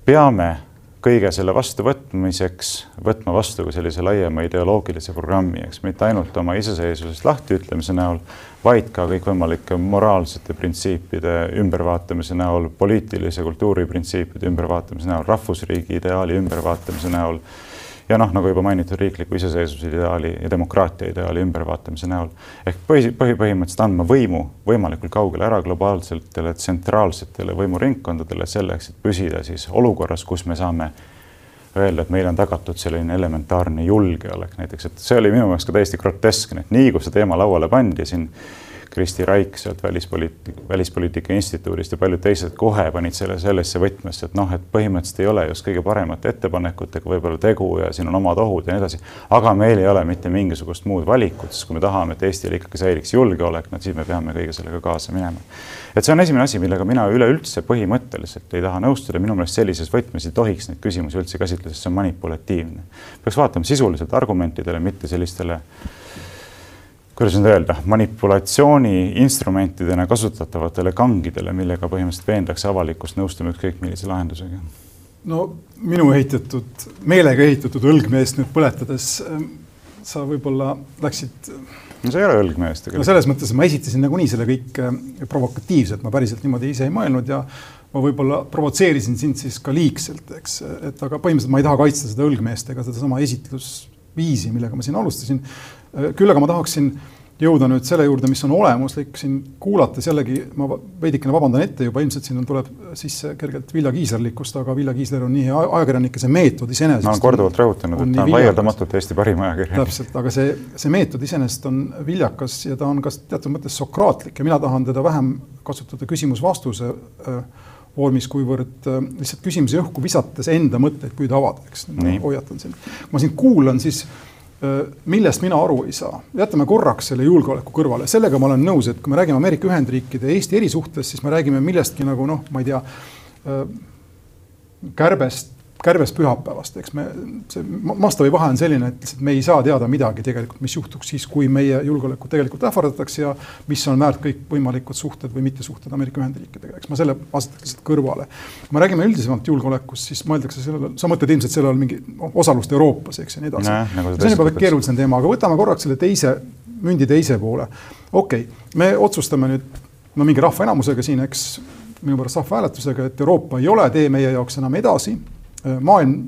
peame kõige selle vastuvõtmiseks võtma vastu ka sellise laiema ideoloogilise programmi, eks mitte ainult oma iseseisvusest lahtiütlemise näol, vaid ka kõikvõimalike moraalsete printsiipide ümbervaatamise näol, poliitilise kultuuri printsiipide ümbervaatamise näol, rahvusriigi ideaali ümbervaatamise näol ja noh, nagu juba mainitud, riikliku iseseisvuse ideaali ja demokraatia ideaali ümbervaatamise näol. ehk põhi, põhi, põhimõtteliselt andma võimu võimalikult kaugele ära globaalsetele tsentraalsetele võimuringkondadele selleks, et püsida siis olukorras, kus me saame öelda, et meil on tagatud selline elementaarne julgeolek näiteks, et see oli minu meelest ka täiesti groteskne, et nii kui see teema lauale pandi siin Kristi Raik sealt välispoliitika, välispoliitika instituudist ja paljud teised kohe panid selle sellesse võtmesse, et noh, et põhimõtteliselt ei ole just kõige paremate ettepanekutega võib-olla tegu ja siin on omad ohud ja nii edasi. aga meil ei ole mitte mingisugust muud valikut, sest kui me tahame, et Eestil ikkagi säiliks julgeolek, no siis me peame kõige sellega kaasa minema. et see on esimene asi, millega mina üleüldse põhimõtteliselt ei taha nõustuda, minu meelest sellises võtmes ei tohiks neid küsimusi üldse käsitleda, sest see on manipulatiivne. peaks vaatama sisuliselt argumentidele, mitte sellistele kuidas nüüd öelda, manipulatsiooni instrumentidena kasutatavatele kangidele, millega põhimõtteliselt veendakse avalikkust nõustuma ükskõik millise lahendusega? no minu ehitatud, meelega ehitatud õlgmeest nüüd põletades ähm, sa võib-olla läksid. no see ei ole õlgmees tegelikult. no selles mõttes ma esitasin nagunii selle kõik äh, provokatiivselt, ma päriselt niimoodi ise ei mõelnud ja ma võib-olla provotseerisin sind siis ka liigselt, eks, et aga põhimõtteliselt ma ei taha kaitsta seda õlgmeest ega sedasama esitlusviisi, millega ma siin alustasin küll aga ma tahaksin jõuda nüüd selle juurde, mis on olemuslik siin kuulates jällegi ma veidikene vabandan ette juba, ilmselt siin tuleb sisse kergelt Vilja Kiislerlikkust, aga Vilja Kiisler on nii hea ajakirjanik ja see meetod iseenesest. ma olen korduvalt rõhutanud, et ta on vaieldamatult Eesti parim ajakirjanik. täpselt, aga see, see meetod iseenesest on viljakas ja ta on ka teatud mõttes sokraatlik ja mina tahan teda vähem kasutada küsimus-vastuse äh, vormis, kuivõrd äh, lihtsalt küsimusi õhku visates enda mõtteid püüda avada, eks. hoiatan sind. kui ma sind kuulan, siis Äh, millest mina aru ei saa, jätame korraks selle julgeoleku kõrvale, sellega ma olen nõus, et kui me räägime Ameerika Ühendriikide ja Eesti erisuhtest, siis me räägime millestki nagu noh, ma ei tea, kärbest kärbes pühapäevast, eks me, see mastaabi vahe on selline, et lihtsalt me ei saa teada midagi tegelikult, mis juhtuks siis, kui meie julgeolekut tegelikult ähvardatakse ja mis on väärt kõikvõimalikud suhted või mittesuhted Ameerika Ühendriikidega, eks ma selle asetaks lihtsalt kõrvale. kui me räägime üldisemalt julgeolekust, siis mõeldakse sellele, sa mõtled ilmselt selle all mingi osalust Euroopas, eks ja nii edasi. Nagu see on juba keerulisem teema, aga võtame korraks selle teise, mündi teise poole. okei okay,, me otsustame nüüd no mingi rahvaenamusega siin, eks minu pärast rahvahääletusega, et Euroopa ei ole tee meie jaoks enam edasi maailm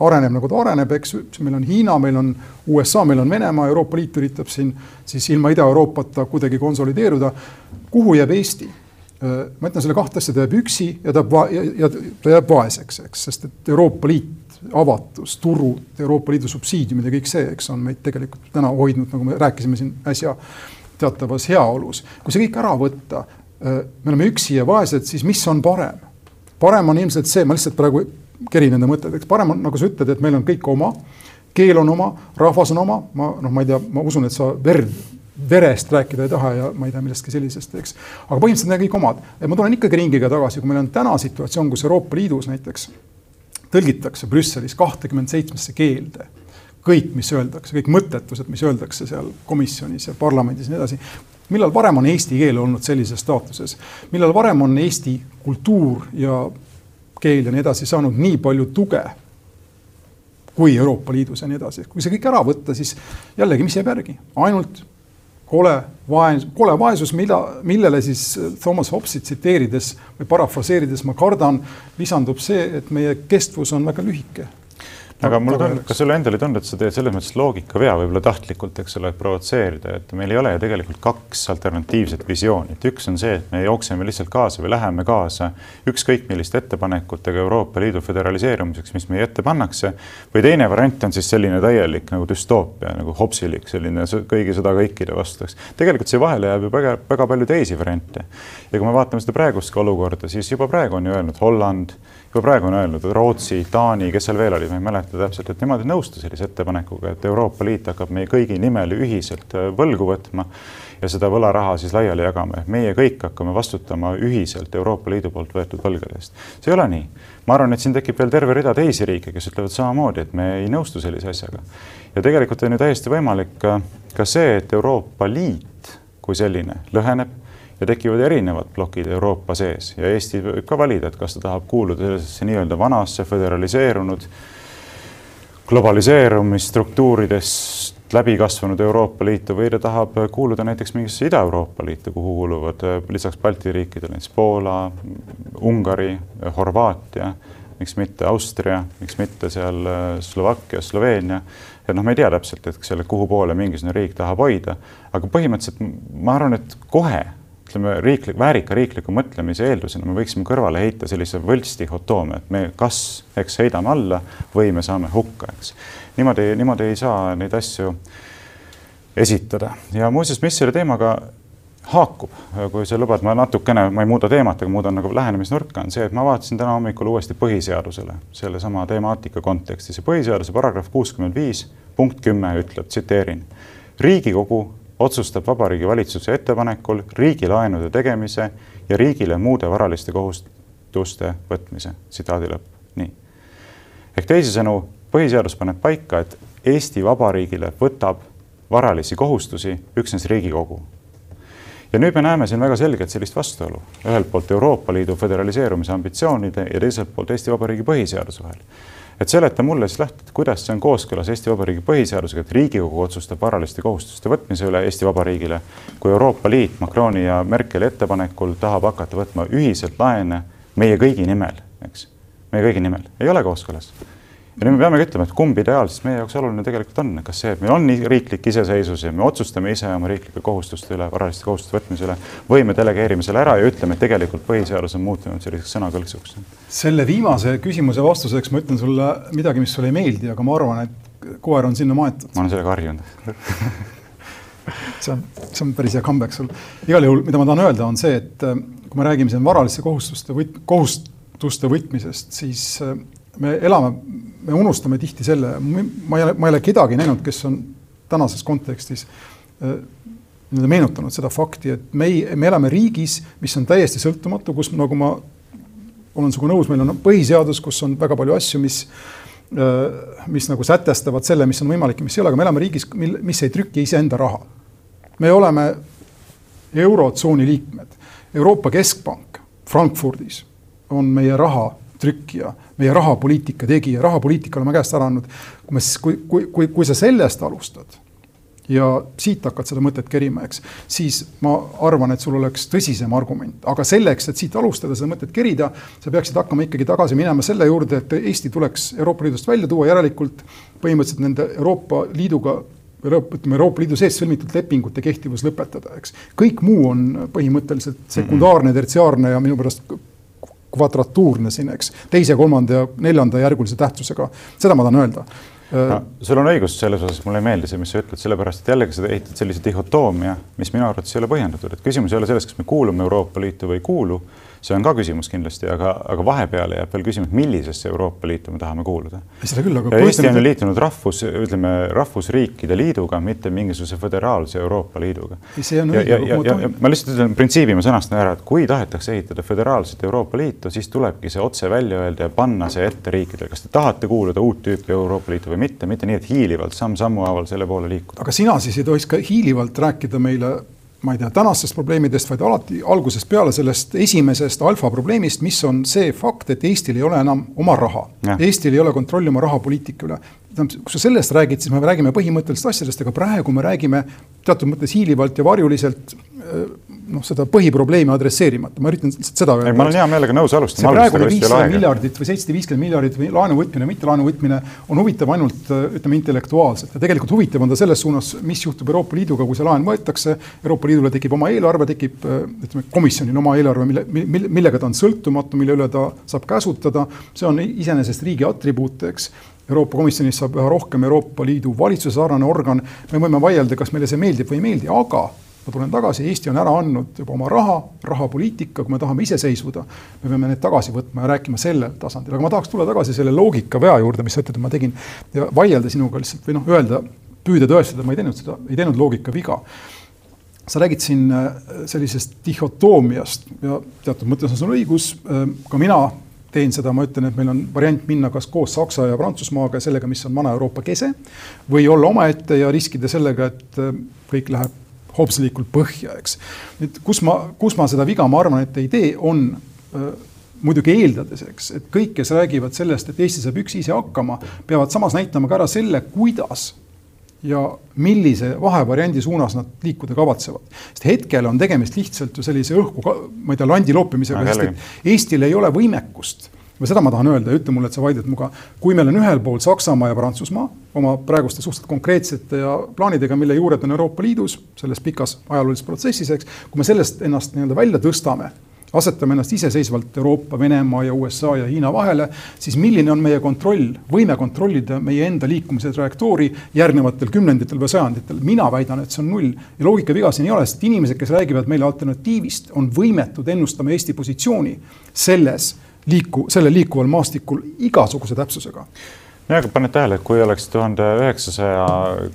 areneb nagu ta areneb, eks, meil on Hiina, meil on USA, meil on Venemaa, Euroopa Liit üritab siin siis ilma Ida-Euroopata kuidagi konsolideeruda. kuhu jääb Eesti? Äh, ma ütlen selle kahte asja, ta jääb üksi ja ta, ja, ja ta jääb vaeseks, eks, sest et Euroopa Liit, avatus, turud, Euroopa Liidu subsiidiumid ja kõik see, eks on meid tegelikult täna hoidnud, nagu me rääkisime siin äsja, teatavas heaolus. kui see kõik ära võtta, äh, me oleme üksi ja vaesed, siis mis on parem? parem on ilmselt see, ma lihtsalt praegu keri nende mõtted, eks parem on, nagu sa ütled, et meil on kõik oma, keel on oma, rahvas on oma, ma noh, ma ei tea, ma usun, et sa verd, verest rääkida ei taha ja ma ei tea millestki sellisest, eks. aga põhimõtteliselt need kõik omad. ma tulen ikkagi ringiga tagasi, kui meil on täna situatsioon, kus Euroopa Liidus näiteks tõlgitakse Brüsselis kahtekümmend seitsmesse keelde kõik, mis öeldakse, kõik mõttetused, mis öeldakse seal komisjonis ja parlamendis ja nii edasi. millal varem on eesti keel olnud sellises staatuses, millal varem on eesti kultuur ja keel ja nii edasi saanud nii palju tuge kui Euroopa Liidus ja nii edasi. kui see kõik ära võtta, siis jällegi, mis jääb järgi? ainult kole vaes-, kole vaesus, mida, millele siis Thomas Hobbesi tsiteerides või parafraseerides ma kardan, lisandub see, et meie kestvus on väga lühike aga mulle tundub, kas sulle endale ei tundu, et sa teed selles mõttes loogikavea võib-olla tahtlikult, eks ole, provotseerida, et meil ei ole ju tegelikult kaks alternatiivset visiooni, et üks on see, et me jookseme lihtsalt kaasa või läheme kaasa ükskõik milliste ettepanekutega Euroopa Liidu föderaliseerumiseks, mis meie ette pannakse. või teine variant on siis selline täielik nagu düstoopia nagu hopsilik, selline kõigi sõda kõikide vastu, eks. tegelikult siia vahele jääb ju väga, väga palju teisi variante. ja kui me vaatame seda praegust olukorda, siis juba praegu on ju öelnud Holland juba praegu on öelnud, et Rootsi, Taani, kes seal veel oli, ma ei mäleta täpselt, et nemad ei nõustu sellise ettepanekuga, et Euroopa Liit hakkab meie kõigi nimel ühiselt äh, võlgu võtma ja seda võlaraha siis laiali jagama, ehk meie kõik hakkame vastutama ühiselt Euroopa Liidu poolt võetud võlgade eest. see ei ole nii. ma arvan, et siin tekib veel terve rida teisi riike, kes ütlevad samamoodi, et me ei nõustu sellise asjaga. ja tegelikult on ju täiesti võimalik ka see, et Euroopa Liit kui selline lõheneb ja tekivad erinevad plokid Euroopa sees ja Eesti võib ka valida, et kas ta tahab kuuluda sellisesse nii-öelda vanasse föderaliseerunud globaliseerumisstruktuuridest läbi kasvanud Euroopa Liitu või ta tahab kuuluda näiteks mingisse Ida-Euroopa Liitu, kuhu kuuluvad äh, lisaks Balti riikidele näiteks Poola, Ungari, Horvaatia, miks mitte Austria, miks mitte seal äh, Slovakkia, Sloveenia. et noh, me ei tea täpselt, et selle, kuhu poole mingisugune riik tahab hoida, aga põhimõtteliselt ma arvan, et kohe ütleme, riiklik, väärika riikliku mõtlemise eeldusena me võiksime kõrvale heita sellise võltsdihhotoomia, et me kas, eks heidame alla või me saame hukka, eks. niimoodi, niimoodi ei saa neid asju esitada ja muuseas, mis selle teemaga haakub, kui sa lubad, ma natukene, ma ei muuda teemat, aga muudan nagu lähenemisnurka, on see, et ma vaatasin täna hommikul uuesti põhiseadusele sellesama temaatika kontekstis ja põhiseaduse paragrahv kuuskümmend viis punkt kümme ütleb, tsiteerin. riigikogu otsustab Vabariigi Valitsuse ettepanekul riigilaenude tegemise ja riigile muude varaliste kohustuste võtmise. tsitaadi lõpp, nii. ehk teisisõnu, põhiseadus paneb paika, et Eesti Vabariigile võtab varalisi kohustusi üksnes Riigikogu. ja nüüd me näeme siin väga selgelt sellist vastuolu, ühelt poolt Euroopa Liidu föderaliseerumise ambitsioonide ja teiselt poolt Eesti Vabariigi põhiseaduse vahel et seleta mulle siis lähtuvalt, kuidas see on kooskõlas Eesti Vabariigi põhiseadusega, et Riigikogu otsustab varaliste kohustuste võtmise üle Eesti Vabariigile, kui Euroopa Liit Macroni ja Merkeli ettepanekul tahab hakata võtma ühiselt laene meie kõigi nimel, eks, meie kõigi nimel, ei ole kooskõlas ja nüüd me peamegi ütlema, et kumb ideaal siis meie jaoks oluline tegelikult on, kas see, et meil on riiklik iseseisvus ja me otsustame ise oma riiklike kohustuste üle, varaliste kohustuste võtmise üle, või me delegeerime selle ära ja ütleme, et tegelikult põhiseadus on muutunud selliseks sõnakõlksuks. selle viimase küsimuse vastuseks ma ütlen sulle midagi, mis sulle ei meeldi, aga ma arvan, et koer on sinna maetud. ma olen sellega harjunud see on, see on päris hea comeback sul. igal juhul, mida ma tahan öelda, on see, et äh, kui me räägime siin varaliste kohustuste võt-, kohustuste võtmisest, siis äh, me elame, me unustame tihti selle, ma ei ole, ma ei ole kedagi näinud, kes on tänases kontekstis äh, nii-öelda meenutanud seda fakti, et me ei, me elame riigis, mis on täiesti sõltumatu, kus nagu ma olen sinuga nõus, meil on põhiseadus, kus on väga palju asju, mis äh, mis nagu sätestavad selle, mis on võimalik ja mis ei ole, aga me elame riigis, mil, mis ei trüki iseenda raha. me oleme eurotsooni liikmed, Euroopa Keskpank Frankfurdis on meie raha trükkija, meie rahapoliitika tegija, rahapoliitika oleme käest ära andnud. kui me, kui, kui, kui, kui sa sellest alustad ja siit hakkad seda mõtet kerima, eks, siis ma arvan, et sul oleks tõsisem argument, aga selleks, et siit alustada seda mõtet kerida, sa peaksid hakkama ikkagi tagasi minema selle juurde, et Eesti tuleks Euroopa Liidust välja tuua, järelikult põhimõtteliselt nende Euroopa Liiduga ütleme Euroopa Liidu sees sõlmitud lepingute kehtivus lõpetada, eks. kõik muu on põhimõtteliselt sekundaarne, tertsiaarne ja minu pärast kvadratuurne siin, eks, teise, kolmanda ja neljanda järgulise tähtsusega, seda ma tahan öelda no,. sul on õigus selles osas, mulle ei meeldi see, mis sa ütled, sellepärast et jällegi sa ehitad sellise dihhotoomia, mis minu arvates ei ole põhjendatud, et küsimus ei ole selles, kas me kuulume Euroopa Liitu või ei kuulu see on ka küsimus kindlasti, aga, aga vahepeale jääb veel küsimus, millisesse Euroopa Liitu me tahame kuuluda. seda küll, aga. Eesti on liitunud rahvus, ütleme rahvusriikide liiduga, mitte mingisuguse föderaalse Euroopa Liiduga. see on õige. ma lihtsalt ütlen printsiibi, ma sõnastan ära, et kui tahetakse ehitada föderaalset Euroopa Liitu, siis tulebki see otse välja öelda ja panna see ette riikidele, kas te tahate kuuluda uut tüüpi Euroopa Liitu või mitte, mitte nii, et hiilivalt samm-sammu haaval selle poole liikuda. aga sina siis ei tohiks ka hiilivalt rääkida meile ma ei tea, tänastest probleemidest, vaid alati algusest peale sellest esimesest alfa probleemist, mis on see fakt, et Eestil ei ole enam oma raha. Eestil ei ole kontrolli oma rahapoliitika üle. tähendab, kui sa sellest räägid, siis me räägime põhimõttelistest asjadest, aga praegu me räägime teatud mõttes hiilivalt ja varjuliselt noh, seda põhiprobleemi adresseerimata, ma üritan seda öelda. ma olen hea meelega nõus alustama. see praegune viissada miljardit või seitsesada viiskümmend miljardit või laenu võtmine, mitte laenu võtmine on huvitav ainult ütleme intellektuaalselt ja tegelikult huvitav on ta selles suunas, mis juhtub Euroopa Liiduga, kui see laen võetakse. Euroopa Liidule tekib oma eelarve, tekib ütleme komisjonil oma eelarve, mille, mille, millega ta on sõltumatu, mille üle ta saab käsutada. see on iseenesest riigi atribuut, eks Euroopa Komisjonist saab üha rohkem Euroopa Liidu valitsuse sarnane organ. me võime vaielda, kas meile see meeldib või ei meeldi, aga ma tulen tagasi, Eesti on ära andnud juba oma raha, rahapoliitika, kui me tahame iseseisvuda, me peame need tagasi võtma ja rääkima sellel tasandil, aga ma tahaks tulla tagasi selle loogikavea juurde, mis sa ütled, et ma tegin ja vaielda sinuga lihtsalt või noh, öelda, püüda tõestada, ma ei teinud seda, ei teinud loogikaviga sa räägid siin äh, sellisest dihhotoomiast ja teatud mõttes on sul õigus, äh, ka mina teen seda, ma ütlen, et meil on variant minna kas koos Saksa ja Prantsusmaaga ja sellega, mis on Vana-Euroopa kese, või olla omaette ja riskida sellega, et äh, kõik läheb hobslikult põhja, eks. nüüd kus ma, kus ma seda viga, ma arvan, et ei tee, on äh, muidugi eeldades, eks, et kõik, kes räägivad sellest, et Eesti saab üksi ise hakkama, peavad samas näitama ka ära selle, kuidas ja millise vahevariandi suunas nad liikuda kavatsevad. sest hetkel on tegemist lihtsalt ju sellise õhku, ma ei tea, landi loopimisega, sest et Eestil ei ole võimekust või seda ma tahan öelda, ütle mulle, et sa vaidled minuga. kui meil on ühel pool Saksamaa ja Prantsusmaa oma praeguste suhteliselt konkreetsete ja plaanidega, mille juured on Euroopa Liidus selles pikas ajaloolises protsessis, eks. kui me sellest ennast nii-öelda välja tõstame, asetame ennast iseseisvalt Euroopa, Venemaa ja USA ja Hiina vahele, siis milline on meie kontroll, võime kontrollida meie enda liikumise trajektoori järgnevatel kümnenditel või sajanditel. mina väidan, et see on null ja loogikaviga siin ei ole, sest inimesed, kes räägivad meile alternatiivist, on võimetud ennustama Eesti positsiooni selles liiku, sellel liikuval maastikul igasuguse täpsusega jah, aga paned tähele, et kui oleks tuhande üheksasaja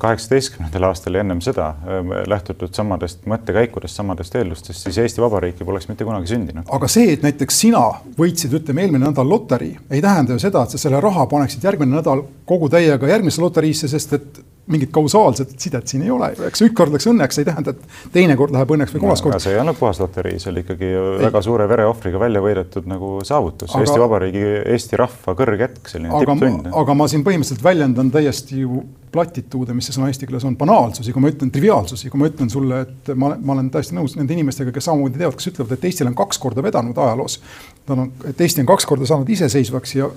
kaheksateistkümnendal aastal ja ennem seda ähm, lähtutud samadest mõttekäikudest, samadest eeldustest, siis Eesti Vabariiki poleks mitte kunagi sündinud. aga see, et näiteks sina võitsid, ütleme eelmine nädal loterii, ei tähenda ju seda, et sa selle raha paneksid järgmine nädal kogu täiega järgmisse loteriisse, sest et mingit kausaalset sidet siin ei ole eks ükskord läks õnneks, ei tähenda, et teine kord läheb õnneks või kolmas kord. see ei olnud puhas loterii, see oli ikkagi ei. väga suure vereohvriga välja võidetud nagu saavutus aga, Eesti Vabariigi, Eesti rahva kõrge hetk, selline tipptund. aga ma siin põhimõtteliselt väljendan täiesti ju platituude, mis see sõna eesti keeles on, banaalsusi, kui ma ütlen triviaalsusi, kui ma ütlen sulle, et ma, ma olen täiesti nõus nende inimestega, kes samamoodi teavad, kes ütlevad, et Eestil on kaks korda vedanud ajaloos. ta on, et Eesti on kaks korda saanud iseseisvaks ja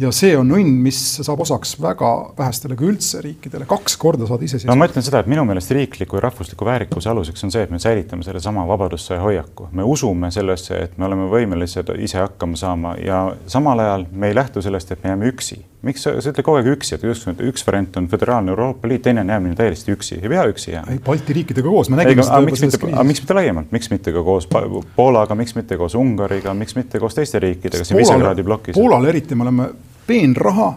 ja see on õnn, mis saab osaks väga vähestele kui üldse riikidele, kaks korda saada iseseisvaks. no ma ütlen seda, et minu meelest riikliku ja rahvusliku väärikuse aluseks on see, et me säilitame sellesama vabadussõja hoiaku. me usume sellesse, et me oleme võimelised ise hakkama saama ja samal ajal me ei lähtu sellest, et me jääme üksi. Miks sa, sa ütled kogu aeg üksi, et just, üks variant on föderaalne Euroopa Liit, teine on jäämine täiesti üksi, ei pea üksi jääma. Balti riikidega koos, nägime seda juba selles kriisis. miks mitte laiemalt, miks mitte ka koos Poolaga, miks mitte koos Ungariga, miks mitte koos teiste riikidega siin Visegradi plokis? Poolal eriti me oleme peenraha,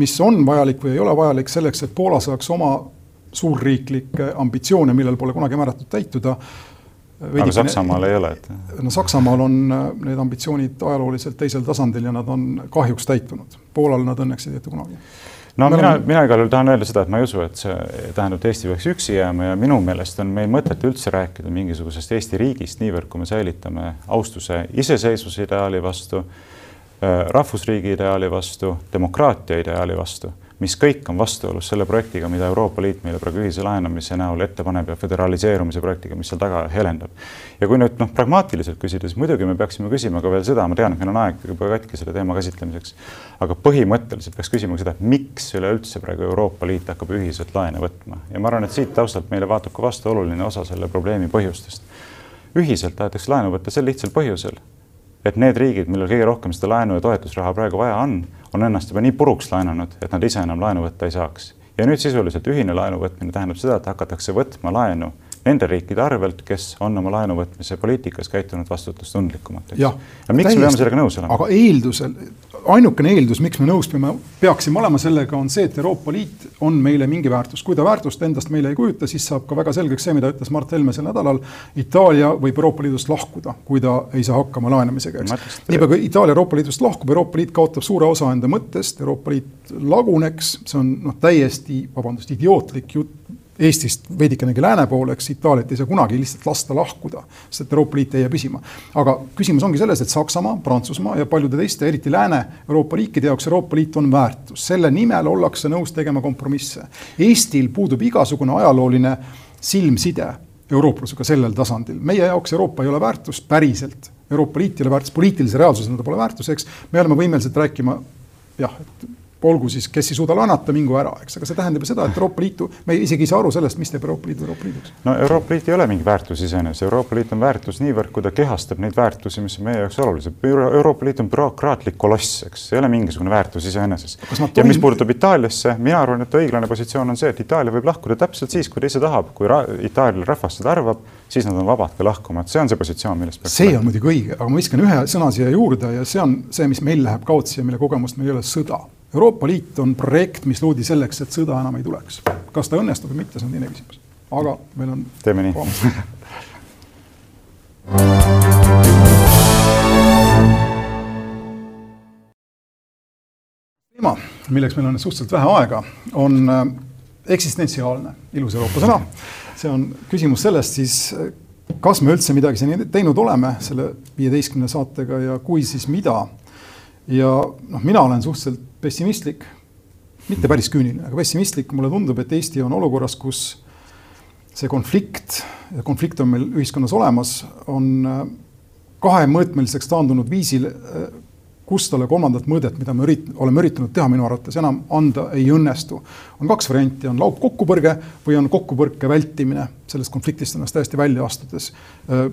mis on vajalik või ei ole vajalik selleks, et Poola saaks oma suurriiklikke ambitsioone, millel pole kunagi määratud täituda. Aga Saksamaal ei ole, et? no Saksamaal on äh, need ambitsioonid ajalooliselt teisel tasandil ja nad on kahjuks täitunud. Poolal nad õnneks ei täitu kunagi no me mina oleme..., mina igal juhul tahan öelda seda, et ma ei usu, et see tähendab, et Eesti peaks üksi jääma ja minu meelest on meil mõtet üldse rääkida mingisugusest Eesti riigist niivõrd, kui me säilitame austuse iseseisvuse ideaali vastu Äh, rahvusriigi ideaali vastu, demokraatia ideaali vastu, mis kõik on vastuolus selle projektiga, mida Euroopa Liit meile praegu ühise laenamise näol ette paneb ja föderaliseerumise projektiga, mis seal taga helendab. ja kui nüüd noh, pragmaatiliselt küsida, siis muidugi me peaksime küsima ka veel seda, ma tean, et meil on aeg juba katki selle teema käsitlemiseks, aga põhimõtteliselt peaks küsima seda, miks üleüldse praegu Euroopa Liit hakkab ühiselt laene võtma ja ma arvan, et siit taustalt meile vaatab ka vastu oluline osa selle probleemi põhjustest. ühiselt tahetakse laenu võtta sel lihtsal põhjusel et need riigid, millel kõige rohkem seda laenu ja toetusraha praegu vaja on, on ennast juba nii puruks laenanud, et nad ise enam laenu võtta ei saaks. ja nüüd sisuliselt ühine laenu võtmine tähendab seda, et hakatakse võtma laenu nende riikide arvelt, kes on oma laenu võtmise poliitikas käitunud vastutustundlikumalt. ja miks täiesti, me peame sellega nõus olema? aga eeldusel, ainukene eeldus, miks me nõus peame, peaksime olema sellega, on see, et Euroopa Liit on meile mingi väärtus. kui ta väärtust endast meile ei kujuta, siis saab ka väga selgeks see, mida ütles Mart Helme sel nädalal. Itaalia võib Euroopa Liidust lahkuda, kui ta ei saa hakkama laenamisega, eks. niipea kui Itaalia Euroopa Liidust lahkub, Euroopa Liit kaotab suure osa enda mõttest, Euroopa Liit laguneks, see on noh, täiesti, vabandust, idiootlik jutt Eestist veidikenegi lääne poole, eks Itaaliat ei saa kunagi lihtsalt lasta lahkuda, sest Euroopa Liit ei jää püsima. aga küsimus ongi selles, et Saksamaa, Prantsusmaa ja paljude teiste, eriti Lääne-Euroopa riikide jaoks Euroopa Liit on väärtus, selle nimel ollakse nõus tegema kompromisse. Eestil puudub igasugune ajalooline silmside eurooplusega sellel tasandil, meie jaoks Euroopa ei ole väärtus päriselt Euroopa Liit ei ole väärtus, poliitilise reaalsusena ta pole väärtuseks, me oleme võimelised rääkima jah, et olgu siis, kes ei suuda laenata, mingu ära, eks, aga see tähendab ju seda, et Euroopa Liitu, me isegi ei saa aru sellest, mis teeb Euroopa Liidu Euroopa Liiduks. no Euroopa Liit ei ole mingi väärtus iseenesest, Euroopa Liit on väärtus niivõrd, kui ta kehastab neid väärtusi, mis on meie jaoks olulised. Euroopa Liit on bürokraatlik koloss, eks, see ei ole mingisugune väärtus iseenesest. ja mis puudutab Itaaliasse, mina arvan, et õiglane positsioon on see, et Itaalia võib lahkuda täpselt siis, kui ta ise tahab, kui ra Itaalia rahvas seda arvab, siis nad on vabad ka lahkuma, et see on see positsioon, millest peaks see on muidugi õige, aga ma viskan ühe sõna siia juurde ja see on see, mis meil läheb kaotsi ja mille kogemust meil ei ole, sõda Euroopa Liit on projekt, mis loodi selleks, et sõda enam ei tuleks. kas ta õnnestub või mitte, see on teine küsimus. aga meil on. teeme nii. teema, milleks meil on suhteliselt vähe aega, on äh, eksistentsiaalne, ilus Euroopa sõna. see on küsimus sellest siis, kas me üldse midagi seni teinud oleme selle viieteistkümne saatega ja kui, siis mida. Ja noh, mina olen suhteliselt pessimistlik, mitte päris küüniline, aga pessimistlik, mulle tundub, et Eesti on olukorras, kus see konflikt, konflikt on meil ühiskonnas olemas, on äh, kahemõõtmeliseks taandunud viisil äh, kustale kolmandat mõõdet, mida me ürit-, oleme üritanud teha minu arvates, enam anda ei õnnestu. on kaks varianti, on laupkokkupõrge või on kokkupõrke vältimine sellest konfliktist ennast täiesti välja astudes.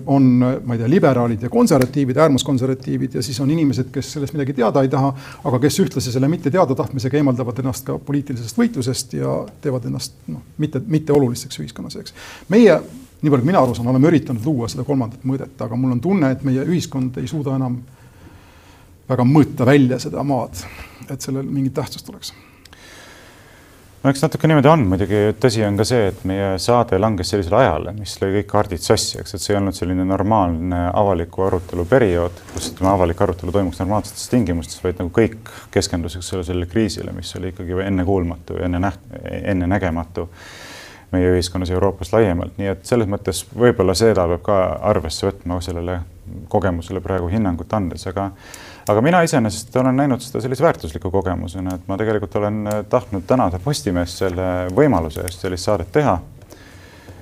on, ma ei tea, liberaalid ja konservatiivid, äärmuskonservatiivid ja siis on inimesed, kes sellest midagi teada ei taha, aga kes ühtlasi selle mitte teada tahtmisega eemaldavad ennast ka poliitilisest võitlusest ja teevad ennast noh, mitte, mitte oluliseks ühiskonnas, eks. meie nii palju, kui mina aru saan, oleme üritanud luua seda kolmandat mõõdet, aga mul on tunne, et meie ühiskond ei suuda enam väga mõõta välja seda maad, et sellel mingit tähtsust oleks. No eks natuke niimoodi on, muidugi tõsi on ka see, et meie saade langes sellisele ajale, mis lõi kõik kaardid sassi, eks, et see ei olnud selline normaalne avaliku arutelu periood, kus ütleme, avalik arutelu toimuks normaalsetes tingimustes, vaid nagu kõik keskendusid sellele kriisile, mis oli ikkagi ennekuulmatu ja enne näht-, ennenägematu meie ühiskonnas ja Euroopas laiemalt, nii et selles mõttes võib-olla seda peab ka arvesse võtma sellele kogemusele praegu hinnangut andes, aga aga mina iseenesest olen näinud seda sellise väärtusliku kogemusena, et ma tegelikult olen äh, tahtnud tänada Postimeest selle võimaluse eest sellist saadet teha.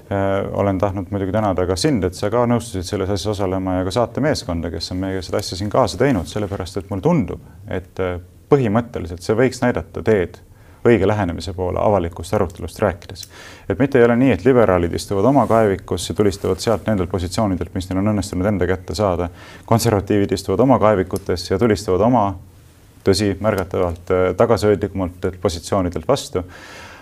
Äh, olen tahtnud muidugi tänada ka sind, et sa ka nõustusid selles asjas osalema ja ka saatemeeskonda, kes on meiega seda asja siin kaasa teinud, sellepärast et mulle tundub, et äh, põhimõtteliselt see võiks näidata teed õige lähenemise poole avalikust arutelust rääkides. et mitte ei ole nii, et liberaalid istuvad oma kaevikus ja tulistavad sealt nendelt positsioonidelt, mis neil on õnnestunud enda kätte saada. konservatiivid istuvad oma kaevikutes ja tulistavad oma, tõsi, märgatavalt äh, tagasihoidlikumalt positsioonidelt vastu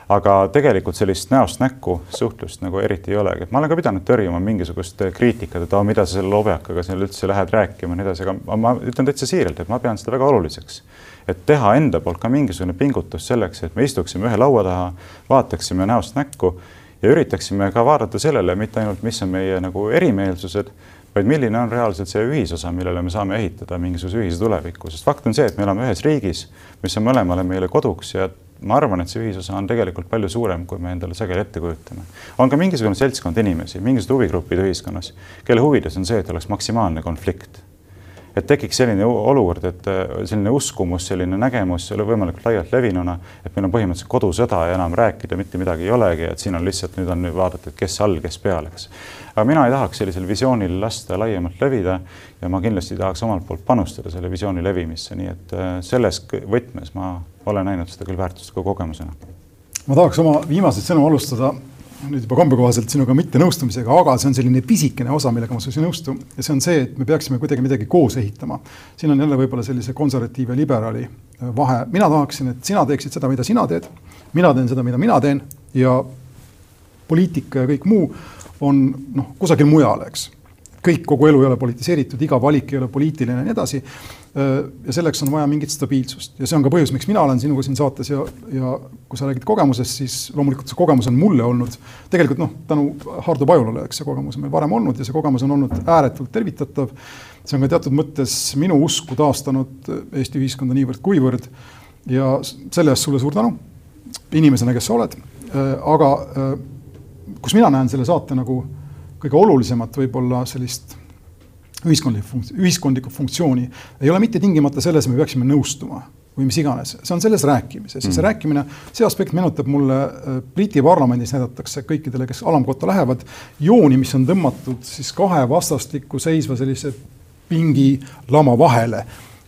aga tegelikult sellist näost näkku suhtlust nagu eriti ei olegi, et ma olen ka pidanud tõrjuma mingisugust kriitikat, et aa, mida sa selle lobjakaga seal üldse lähed rääkima ja nii edasi, aga ma ütlen täitsa siiralt, et ma pean seda väga oluliseks. Et teha enda poolt ka mingisugune pingutus selleks, et me istuksime ühe laua taha, vaataksime näost näkku ja üritaksime ka vaadata sellele, mitte ainult, mis on meie nagu erimeelsused, vaid milline on reaalselt see ühisosa, millele me saame ehitada mingisuguse ühise tuleviku, sest fakt on see, et me elame ühes riigis, mis on mõlemale meile koduks ja ma arvan, et see ühisosa on tegelikult palju suurem, kui me endale sageli ette kujutame. on ka mingisugune seltskond inimesi, mingisugused huvigrupid ühiskonnas, kelle huvides on see, et oleks maksimaalne konflikt et tekiks selline olukord, et äh, selline uskumus, selline nägemus võimalikult laialt levinuna, et meil on põhimõtteliselt kodusõda ja enam rääkida mitte midagi ei olegi, et siin on lihtsalt nüüd on vaadata, et kes all, kes peal, eks. Aga mina ei tahaks sellisel visioonil lasta laiemalt levida ja ma kindlasti tahaks omalt poolt panustada selle visiooni levimisse, nii et äh, selles võtmes ma olen näinud seda küll väärtusliku kogemusena. ma tahaks oma viimaseid sõnu alustada nüüd juba kombekohaselt sinuga mittenõustumisega, aga see on selline pisikene osa, millega ma sinuga ei nõustu ja see on see, et me peaksime kuidagi midagi koos ehitama. siin on jälle võib-olla sellise konservatiivi ja liberaali äh, vahe, mina tahaksin, et sina teeksid seda, mida sina teed, mina teen seda, mida mina teen ja poliitika ja kõik muu on noh, kusagil mujal, eks kõik, kogu elu ei ole politiseeritud, iga valik ei ole poliitiline ja nii edasi. ja selleks on vaja mingit stabiilsust ja see on ka põhjus, miks mina olen sinuga siin saates ja, ja kui sa räägid kogemusest, siis loomulikult see kogemus on mulle olnud tegelikult noh, tänu Hardo Pajulale, eks see kogemus on meil varem olnud ja see kogemus on olnud ääretult tervitatav. see on ka teatud mõttes minu usku taastanud Eesti ühiskonda niivõrd-kuivõrd ja selle eest sulle suur tänu inimesena, kes sa oled. aga kus mina näen selle saate nagu kõige olulisemat võib-olla sellist ühiskondlikku funkt-, ühiskondlikku funktsiooni ei ole mitte tingimata selles, me peaksime nõustuma või mis iganes, see on selles rääkimises. Ja see mm. rääkimine, see aspekt meenutab mulle äh, Briti parlamendis näidatakse kõikidele, kes alamkotta lähevad, jooni, mis on tõmmatud siis kahe vastastikku seisva sellise pingilama vahele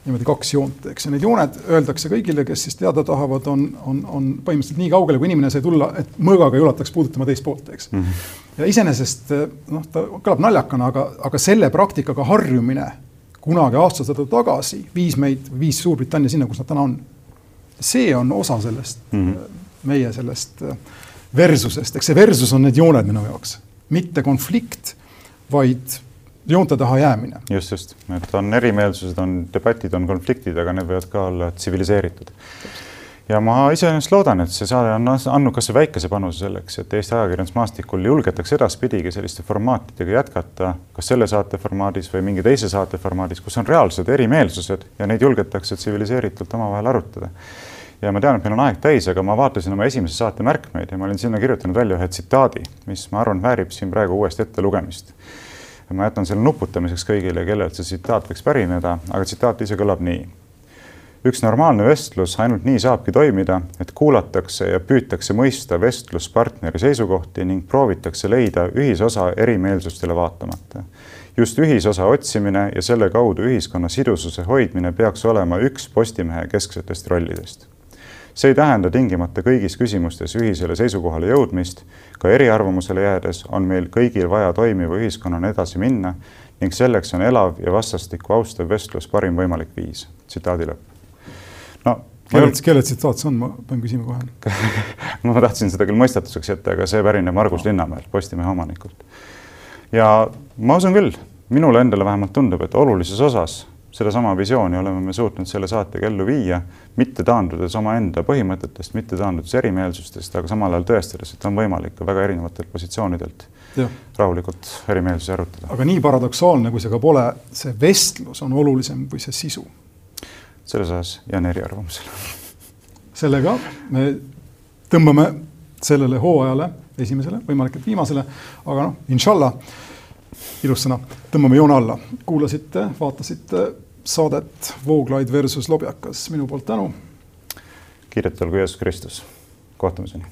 niimoodi kaks joont, eks, ja need jooned öeldakse kõigile, kes siis teada tahavad, on, on, on põhimõtteliselt nii kaugele, kui inimene sai tulla, et mõõgaga ei ulataks puudutama teist poolt, eks mm. -hmm. ja iseenesest noh, ta kõlab naljakana, aga, aga selle praktikaga harjumine kunagi aastasada tagasi viis meid, viis Suurbritannia sinna, kus nad täna on. see on osa sellest mm, -hmm. meie sellest versusest, eks see versus on need jooned minu jaoks, mitte konflikt, vaid joonte taha jäämine. just, just, et on erimeelsused, on debatid, on konfliktid, aga need võivad ka olla tsiviliseeritud. ja ma iseenesest loodan, et see saade on andnud kas või väikese panuse selleks, et Eesti ajakirjandusmaastikul julgetakse edaspidigi selliste formaatidega jätkata, kas selle saate formaadis või mingi teise saate formaadis, kus on reaalsed erimeelsused ja neid julgetakse tsiviliseeritult omavahel arutada ja ma tean, et meil on aeg täis, aga ma vaatasin oma esimese saate märkmeid ja ma olin sinna kirjutanud välja ühe tsitaadi, mis ma arvan, väärib siin praegu uuesti ettelugemist ma jätan selle nuputamiseks kõigile, kellelt see tsitaat võiks pärineda, aga tsitaat ise kõlab nii. üks normaalne vestlus ainult nii saabki toimida, et kuulatakse ja püütakse mõista vestluspartneri seisukohti ning proovitakse leida ühisosa erimeelsustele vaatamata. just ühisosa otsimine ja selle kaudu ühiskonna sidususe hoidmine peaks olema üks Postimehe kesksetest rollidest see ei tähenda tingimata kõigis küsimustes ühisele seisukohale jõudmist, ka eriarvamusele jäädes on meil kõigil vaja toimiva ühiskonnana edasi minna ning selleks on elav ja vastastikku austav vestlus parim võimalik viis. tsitaadi lõpp. no kelle, kelle tsitaat see on, ma pean küsima kohe ma tahtsin seda küll mõistatuseks jätta, aga see pärineb Margus Linnamäelt, Postimehe omanikult. ja ma usun küll, minule endale vähemalt tundub, et olulises osas sedasama visiooni oleme me suutnud selle saatega ellu viia, mitte taandudes omaenda põhimõtetest, mitte taandudes erimeelsustest, aga samal ajal tõestades, et on võimalik ka väga erinevatelt positsioonidelt ja. rahulikult erimeelsusi arutada. aga nii paradoksaalne, kui see ka pole, see vestlus on olulisem kui see sisu. selles osas jään eriarvamusele. sellega me tõmbame sellele hooajale, esimesele, võimalik, et viimasele, aga noh, inshallah ilus sõna, tõmbame joone alla. kuulasite, vaatasite saadet Vooglaid versus lobjakas, minu poolt tänu. kiiret olgu Jeesus Kristus, kohtumiseni.